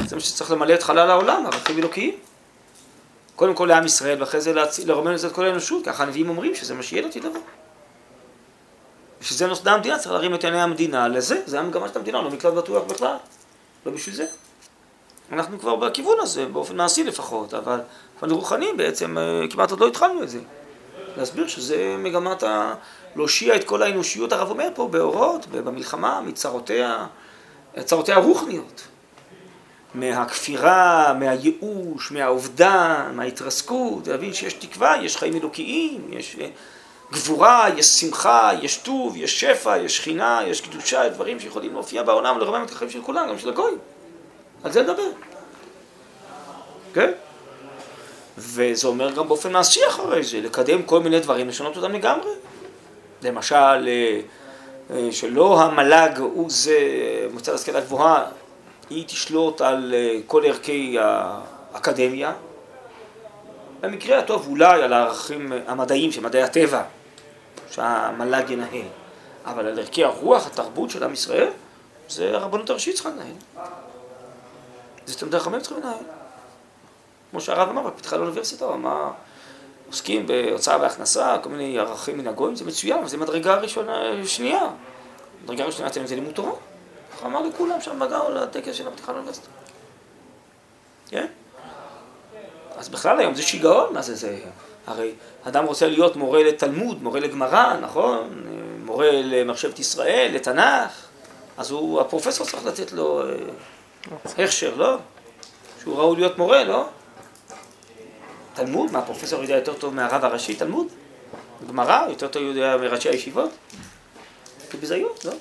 זה מה שצריך למלא את חלל העולם, ערכים אלוקיים. קודם כל לעם ישראל, ואחרי זה לרומם את כל האנושות, ככה הנביאים אומרים שזה מה שיהיה לעתיד לבוא. בשביל זה נוסדה המדינה, צריך להרים את עיני המדינה לזה, זה המגמה של המדינה, לא מקלט בטוח בכלל, לא בשביל זה. אנחנו כבר בכיוון הזה, באופן מעשי לפחות, אבל באופן רוחני בעצם אה, כמעט עוד לא התחלנו את זה. להסביר שזה מגמת ה... להושיע את כל האנושיות, הרב אומר פה, באורות, במלחמה, מצרותיה, צרותיה הרוחניות. מהכפירה, מהייאוש, מהאובדן, מההתרסקות, להבין שיש תקווה, יש חיים אלוקיים, יש אה, גבורה, יש שמחה, יש טוב, יש שפע, יש שכינה, יש קדושה, יש דברים שיכולים להופיע בעולם ולרומם את החיים של כולם, גם של הגויים. על זה נדבר. כן? וזה אומר גם באופן מעשי אחרי זה, לקדם כל מיני דברים, לשנות אותם לגמרי. למשל, אה, אה, שלא המל"ג הוא זה, מוצא להשכלה גבוהה, היא תשלוט על אה, כל ערכי האקדמיה. במקרה הטוב אולי על הערכים המדעיים של מדעי הטבע, שהמל"ג ינהל. אבל על ערכי הרוח, התרבות של עם ישראל, זה הרבנות הראשית צריכה לנהל. זה תלמידי חכמים צריכים לנהל. כמו שהרב אמר בפתחה לאוניברסיטה, הוא אמר, עוסקים בהוצאה והכנסה, כל מיני ערכים מן הגויים, זה מצוין, זה מדרגה ראשונה, שנייה. מדרגה ראשונה אצלנו זה לימוד תורה. ככה אמר לכולם שם בגאו לטקס של הפתיחה לאוניברסיטה. כן? אז בכלל היום זה שיגעון, מה זה זה? הרי אדם רוצה להיות מורה לתלמוד, מורה לגמרא, נכון? מורה למחשבת ישראל, לתנ"ך, אז הוא, הפרופסור צריך לתת לו אה, הכשר, לא? שהוא ראוי להיות מורה, לא? תלמוד? מה, הפרופסור יודע יותר טוב מהרב הראשי תלמוד? גמרא? יותר טוב יודע מראשי הישיבות? זה ביזיון, לא?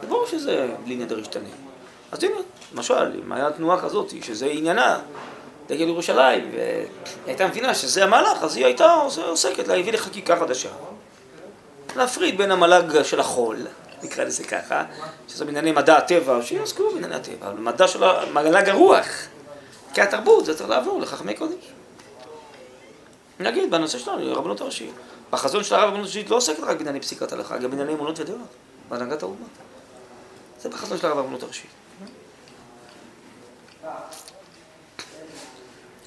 זה ברור שזה בלי נדר ישתנה. אז הנה, למשל, אם היה תנועה כזאת, שזה עניינה, דגל ירושלים, והיא הייתה מבינה שזה המהלך, אז היא הייתה עוסקת להביא לחקיקה חדשה. להפריד בין המל"ג של החול, נקרא לזה ככה, שזה בענייני מדע הטבע, שיעסקו בענייני הטבע, אבל מדע של מל"ג הרוח, כי התרבות זה צריך לעבור לחכמי קודש. נגיד, בנושא שלנו, הרבנות הראשית. בחזון של הרב הרבנות הראשית לא עוסקת רק בענייני פסיקת הלכה, גם בענייני אמונות ודעות, בהנהגת האומה. זה בחזון של הרב הרבנות הראשית.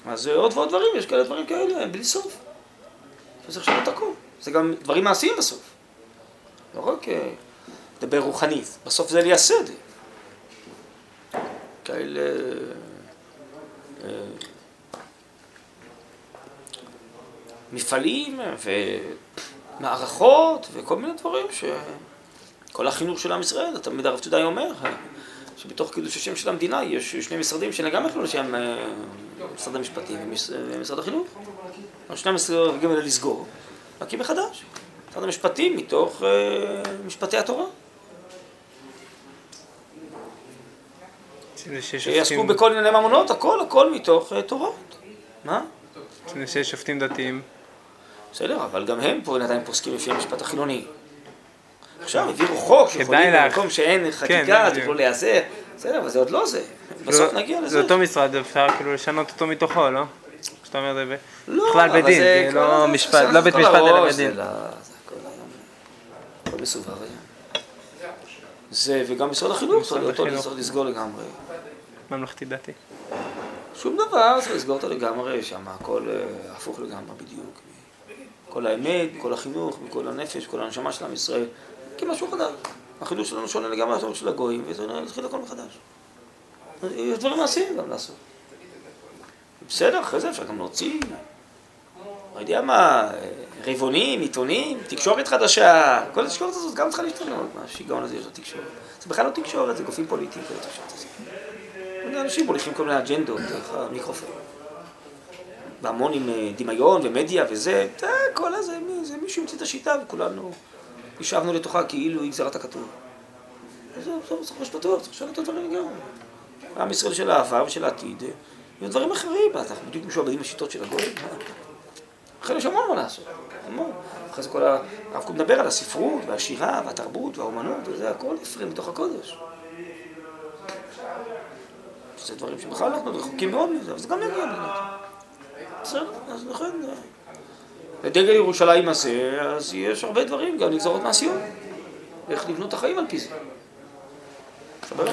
אז עוד ועוד דברים, יש כאלה דברים כאלה, בלי סוף. צריך לשנות הכל. זה גם דברים מעשיים בסוף. לא רק לדבר רוחנית, בסוף זה לייסד. כאלה... מפעלים ומערכות וכל מיני דברים שכל החינוך של עם ישראל, תמיד הרב צודאי אומר שבתוך קידוש השם של המדינה יש שני משרדים שלגמרי חילול השם, משרד המשפטים ומשרד החינוך. שני המשרדים האלה לסגור, להקים מחדש. משרד המשפטים מתוך משפטי התורה. שיעסקו בכל ענייני ממונות, הכל, הכל מתוך תורות. מה? שיש שופטים דתיים. בסדר, אבל גם הם פה עדיין פוסקים לפי המשפט החילוני. עכשיו העבירו חוק שיכולים במקום שאין חקיקה, תוכלו להיעזר. בסדר, אבל זה עוד לא זה. בסוף נגיע לזה. זה אותו משרד, אפשר כאילו לשנות אותו מתוכו, לא? כשאתה אומר זה בכלל בית דין, זה לא משפט, לא בית משפט אלא בית דין. הכל מסובב. זה, וגם משרד החינוך, אותו צריך לסגור לגמרי. ממלכתי דתי. שום דבר, צריך לסגור אותו לגמרי, שם הכל הפוך לגמרי בדיוק. כל האמת, כל החינוך, כל הנפש, כל הנשמה של עם ישראל, כמשהו חדש. החינוך שלנו שונה לגמרי מהחינוך של הגויים, וזה נתחיל הכל מחדש. יש דברים מעשיים גם לעשות. בסדר, אחרי זה אפשר גם להוציא, לא יודע מה, רבעונים, עיתונים, תקשורת חדשה, כל התקשורת הזאת גם צריכה להשתנות, מה השיגעון הזה יש לתקשורת. זה בכלל לא תקשורת, זה גופים פוליטיים, כל התקשורת הזאת. אנשים מוליכים כל מיני אג'נדות דרך המיקרופון. והמון עם דמיון ומדיה וזה, כל הזה, זה מישהו המציא את השיטה וכולנו ישבנו לתוכה כאילו היא גזירת הכתוב. זהו, זהו, צריך ראש פתוח, צריך לשנות את הדברים לגמרי. עם ישראל של העבר ושל העתיד, יהיו דברים אחרים, אנחנו בדיוק משועבדים לשיטות של הגויים. אחרי יש המון מה לעשות, המון. אחרי זה כל הרב קוק מדבר על הספרות והשירה והתרבות והאומנות וזה הכל יפרים בתוך הקודש. זה דברים שבכלל אנחנו רחוקים מאוד מזה, אבל זה גם באמת. בסדר, אז לכן, לדגל ירושלים הזה, אז יש הרבה דברים, גם נגזרות מעשיות. איך לבנות את החיים על פי זה.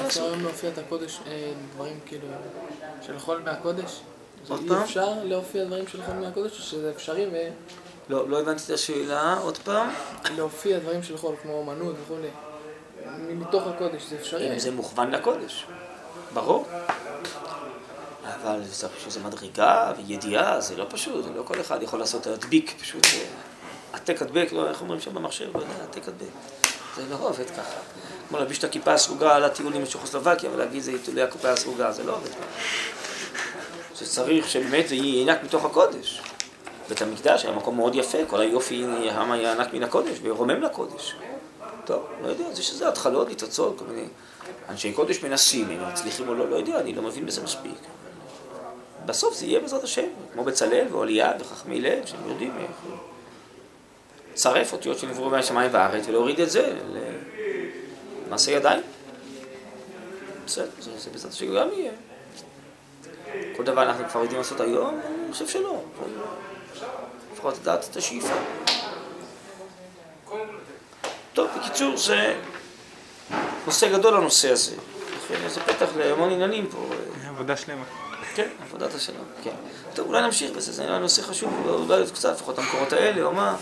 אפשר היום להופיע את הקודש, דברים כאילו, של חול מהקודש? עוד אי פעם? אפשר להופיע דברים של חול מהקודש, או שזה אפשרי ו... לא, לא הבנתי את השאלה, עוד פעם. להופיע דברים של חול, כמו אומנות וכולי. מתוך הקודש, זה אפשרי? אם זה מוכוון לקודש, ברור. אבל צריך שזה מדרגה וידיעה, זה לא פשוט, זה לא כל אחד יכול לעשות להדביק, פשוט העתק הדבק, לא, איך אומרים שם במחשב, לא יודע, העתק הדבק. זה לא עובד ככה. כמו להלביש את הכיפה הסרוגה על הטיולים בצ'כוסלובקיה ולהגיד זה עיתולי הכיפה הסרוגה, זה לא עובד ככה. זה צריך שבאמת זה ינק מתוך הקודש. בית המקדש היה מקום מאוד יפה, כל היופי העם היה ענק מן הקודש ורומם לקודש. טוב, לא יודע, זה שזה התחלות, ניצוצות, כל מיני אנשי קודש מנסים, אם הם מצליחים או לא, לא יודע, אני לא מבין בזה מספיק. בסוף זה יהיה בעזרת השם, כמו בצלאל ואוליעד וחכמי לב, שהם יודעים איך לצרף אותיות שנבראו מהשמיים והארץ ולהוריד את זה למעשה ידיים. בסדר, זה, בעזרת השם גם יהיה. כל דבר אנחנו כבר יודעים לעשות היום, אני חושב שלא. לפחות לדעת את השאיפה. טוב, בקיצור, זה נושא גדול הנושא הזה. זה פתח להמון עניינים פה. עבודה שלמה. כן, עבודת השלום, כן. טוב, אולי נמשיך בזה, זה נראה נושא חשוב, אולי קצת, לפחות המקורות האלה, או מה.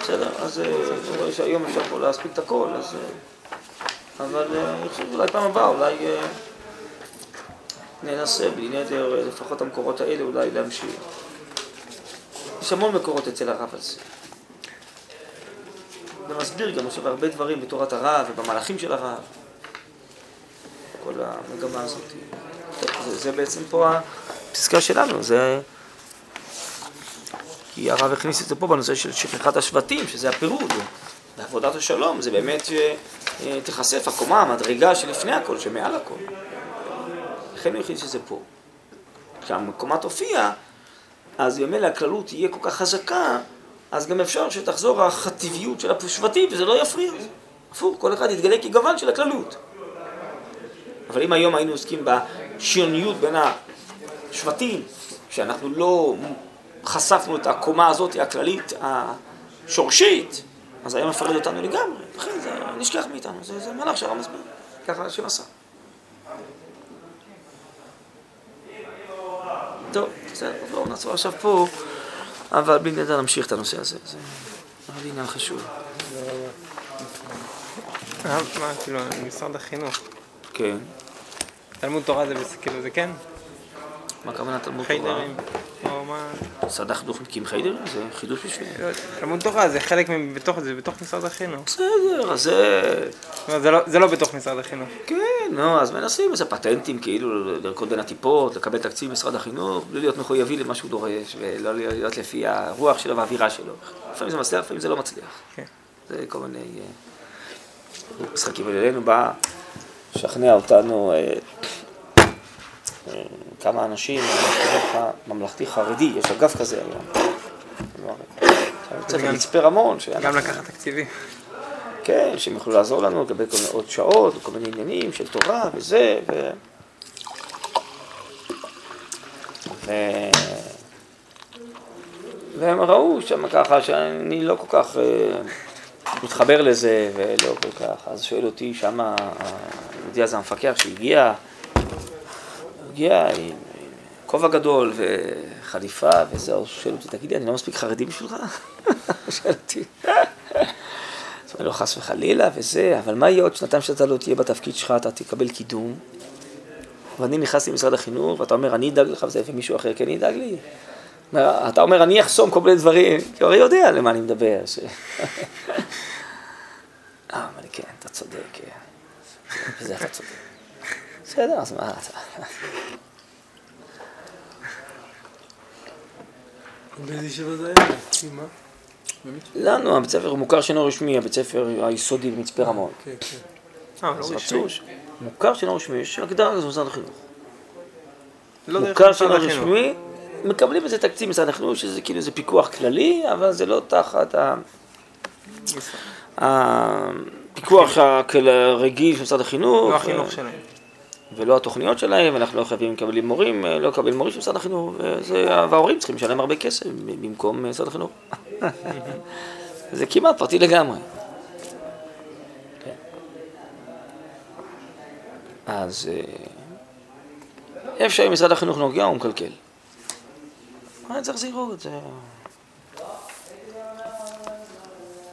בסדר, אז אני רואה שהיום אפשר פה להספיק את הכל, אז אבל אה, אני חושב שאולי פעם הבאה, אולי אה, ננסה בלי נדר, אה, לפחות המקורות האלה, אולי להמשיך. יש המון מקורות אצל הרב על. זה מסביר גם עכשיו הרבה דברים בתורת הרב ובמהלכים של הרב. כל המגמה הזאת. זה, זה בעצם פה הפסקה שלנו, זה... כי הרב הכניס את זה פה בנושא של שכחת השבטים, שזה הפירוד. בעבודת השלום זה באמת שתיחשף הקומה, המדרגה שלפני הכל, שמעל הכל. לכן הוא הכניס את זה פה. כשהקומה תופיע, אז במילא הכללות תהיה כל כך חזקה, אז גם אפשר שתחזור החטיביות של השבטים וזה לא יפריע. הפוך, כל אחד יתגלה כגוון של הכללות. אבל אם היום היינו עוסקים בשריוניות בין השבטים, שאנחנו לא חשפנו את הקומה הזאת, הכללית, השורשית, אז היה מפרד אותנו לגמרי. לכן זה נשכח מאיתנו, זה, זה מהלך שהרב מסביר, ככה השם עשה. טוב, בסדר, בואו נעצור עכשיו פה, אבל בלי נדע נמשיך את הנושא הזה, זה עניין חשוב. אה, מה, כאילו, משרד החינוך. כן. תלמוד תורה זה כאילו, זה כן? מה הכוונה תלמוד תורה? או מה... משרד החינוך מקים חיידרים? זה חידוש בשבילי. לא. תלמוד תורה זה חלק מ- בתוך זה, בתוך משרד החינוך. בסדר, אז זה... לא, זה לא- זה לא בתוך משרד החינוך. כן, נו, אז מנסים איזה פטנטים, כאילו, לרקוד בין הטיפות, לקבל תקציב ממשרד החינוך, בלי להיות מחויבים למה שהוא דורש, ולא להיות לפי הרוח שלו והאווירה שלו. לפעמים זה מצליח, לפעמים זה לא מצליח. כן. זה כל מיני אה, משחקים. אבל אלינו בא לשכנע אותנו אה, אה, כמה אנשים הממלכתי חרדי, יש אגף כזה היום. צריך מצפה רמון, גם לקחת תקציבים. כן, שהם יוכלו לעזור לנו לגבי כל מיני עוד שעות, וכל מיני עניינים של תורה וזה, ו... ו... והם ראו שם ככה שאני לא כל כך אה, מתחבר לזה ולא כל כך, אז שואל אותי שם, היהודי הזה המפקח שהגיע, הגיע עם כובע גדול וחליפה וזה, הוא שואל אותי, תגידי, אני לא מספיק חרדי בשבילך? *laughs* הוא שואל אותי. אז אומר לו, חס וחלילה וזה, אבל מה יהיה עוד שנתיים שאתה לא תהיה בתפקיד שלך, אתה תקבל קידום? ואני נכנסתי למשרד החינוך, ואתה אומר, אני אדאג לך וזה, ומישהו אחר כן ידאג לי. אתה אומר, אני אחסום כל מיני דברים, כי הוא הרי יודע למה אני מדבר. ש... *laughs* אה, לי, כן, אתה צודק, כן. בזה אתה צודק. בסדר, אז מה אתה... באיזה ישיבה זה היה? מה? לנו, הבית ספר הוא מוכר שאינו רשמי, הבית ספר היסודי במצפה רמון. כן, כן. אה, לא רשמי. מוכר שאינו רשמי, יש הגדרה כזו במשרד החינוך. לא מוכר שאינו. רשמי, מקבלים איזה תקציב משרד החינוך, שזה כאילו איזה פיקוח כללי, אבל זה לא תחת ה- הפיקוח הכל- הרגיל של משרד החינוך. לא החינוך ו- שלהם. ולא התוכניות שלהם, אנחנו לא חייבים לקבל מורים, לא לקבל מורים של משרד החינוך, וזה, וההורים צריכים לשלם הרבה כסף במקום משרד החינוך. *laughs* זה כמעט פרטי לגמרי. אז אה, איפה שמשרד החינוך נוגע הוא מקלקל. מה צריך זהירות? זה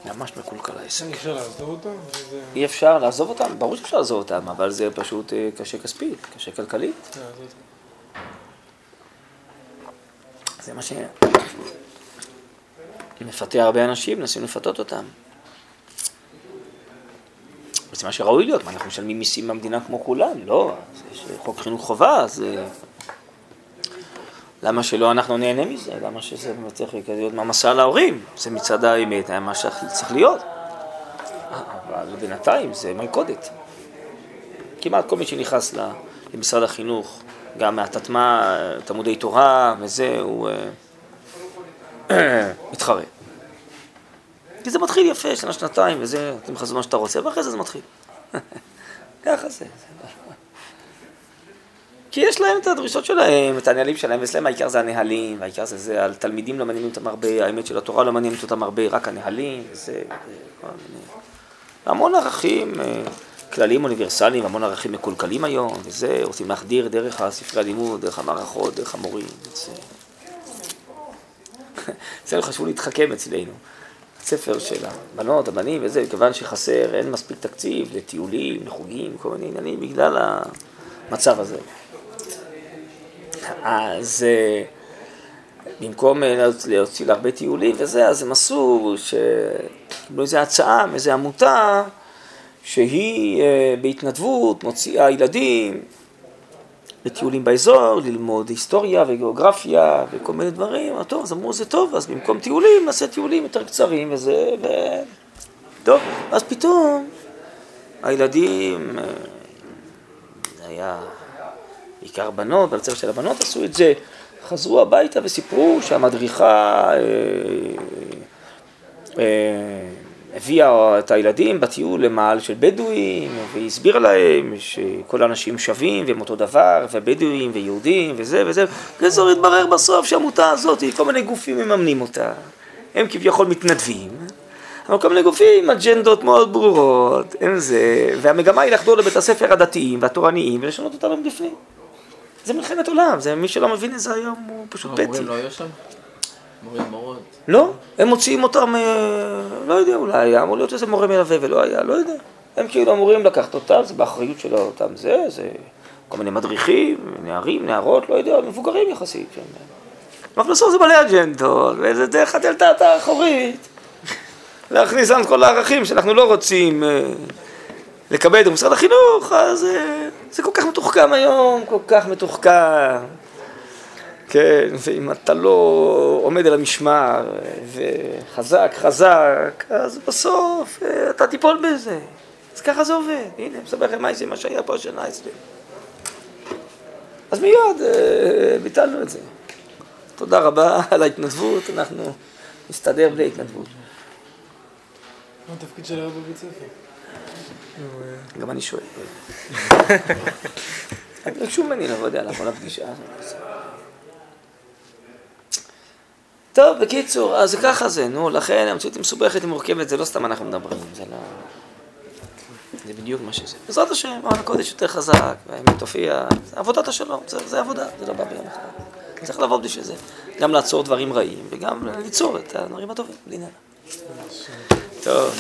ממש מקולקל העסק. אי אפשר לעזוב אותם? אי אפשר לעזוב אותם? ברור שאפשר לעזוב אותם, אבל זה פשוט אה, קשה כספית, קשה כלכלית. לעזוב אותם. זה מה ש... מפתה הרבה אנשים, מנסים לפתות אותם. זה מה שראוי להיות, מה אנחנו משלמים מיסים במדינה כמו כולם? לא, יש חוק חינוך חובה, אז אה, למה שלא אנחנו נהנה מזה? למה שזה צריך להיות מעמסה להורים? זה מצד האמת, מה שצריך להיות. אבל בינתיים זה מלכודת. כמעט כל מי שנכנס למשרד החינוך, גם מהתתמה, תלמודי תורה וזה, הוא אה, *clears throat* מתחרה. כי זה מתחיל יפה, שנה, שנתיים, וזה, נותנים לך מה שאתה רוצה, ואחרי זה זה מתחיל. *laughs* ככה זה. כי יש להם את הדרישות שלהם, את הנהלים שלהם, ואצלם העיקר זה הנהלים, והעיקר זה זה, על תלמידים לא מעניינים אותם הרבה, האמת של התורה לא מעניינת אותם הרבה, רק הנהלים, וזה, וזה, כל מיני. המון ערכים אה, כלליים אוניברסליים, המון ערכים מקולקלים היום, וזה, רוצים להחדיר דרך הספרי הלימוד, דרך המערכות, דרך המורים, *laughs* זה... אצלנו חשבו להתחכם אצלנו. ספר של הבנות, הבנים וזה, כיוון שחסר, אין מספיק תקציב לטיולים, לחוגים, כל מיני עניינים, בגלל המצב הזה. אז אה, במקום אה, להוציא להרבה טיולים וזה, אז הם עשו, שקיבלו איזו הצעה מאיזו עמותה, שהיא אה, בהתנדבות מוציאה ילדים לטיולים באזור, ללמוד היסטוריה וגיאוגרפיה וכל מיני דברים, טוב, אז אמרו זה טוב, אז במקום טיולים נעשה טיולים יותר קצרים וזה, ו... טוב, אז פתאום הילדים, זה היה בעיקר בנות, בצוות של הבנות עשו את זה, חזרו הביתה וסיפרו שהמדריכה אה, אה, הביאה את הילדים בטיול למעל של בדואים, והיא הסבירה להם שכל האנשים שווים והם אותו דבר, ובדואים ויהודים וזה וזה. בקיצור התברר בסוף שהעמותה הזאת, כל מיני גופים מממנים אותה. הם כביכול מתנדבים, אבל כל מיני גופים אג'נדות מאוד ברורות, הם זה, והמגמה היא לחדור לבית הספר הדתיים והתורניים ולשנות אותם מבפנים. זה מלחמת עולם, זה מי שלא מבין את זה היום הוא פשוט פטי. המורים לא היו שם? מורים מורות? לא, הם מוציאים אותם, אה, לא יודע, אולי היה אמור להיות איזה מורה מלווה ולא היה, לא יודע. הם כאילו אמורים לקחת אותם, זה באחריות של אותם זה, זה כל מיני מדריכים, נערים, נערות, לא יודע, מבוגרים יחסית. אבל בסוף זה מלא אג'נדות, וזה דרך הדלתת האחורית. להכניס לנו את כל הערכים שאנחנו לא רוצים לקבל במשרד החינוך, אז אה, זה כל כך מתוחכם היום, כל כך מתוחכם. כן, ואם אתה לא עומד על המשמר וחזק חזק, אז בסוף אה, אתה תיפול בזה. אז ככה זה עובד. הנה, אני מספר לכם מה זה, מה שהיה פה השנה אצלי. אז מיד אה, ביטלנו את זה. תודה רבה על ההתנדבות, אנחנו נסתדר בלי התנדבות. מה התפקיד של הרב בבית ספר? גם אני שואל. ביקשו ממני לבוא, יודע, לבוא לפגישה. טוב, בקיצור, אז ככה זה, נו, לכן המציאות היא מסובכת, היא מורכבת, זה לא סתם אנחנו מדברים, זה לא... זה בדיוק מה שזה. בעזרת השם, העם הקודש יותר חזק, והאמת תופיע, זה עבודת השלום, זה, זה עבודה, זה לא בא ביום אחד. צריך לעבוד בשביל זה. גם לעצור דברים רעים, וגם ליצור את הדברים הטובים, בלי נהנה. טוב.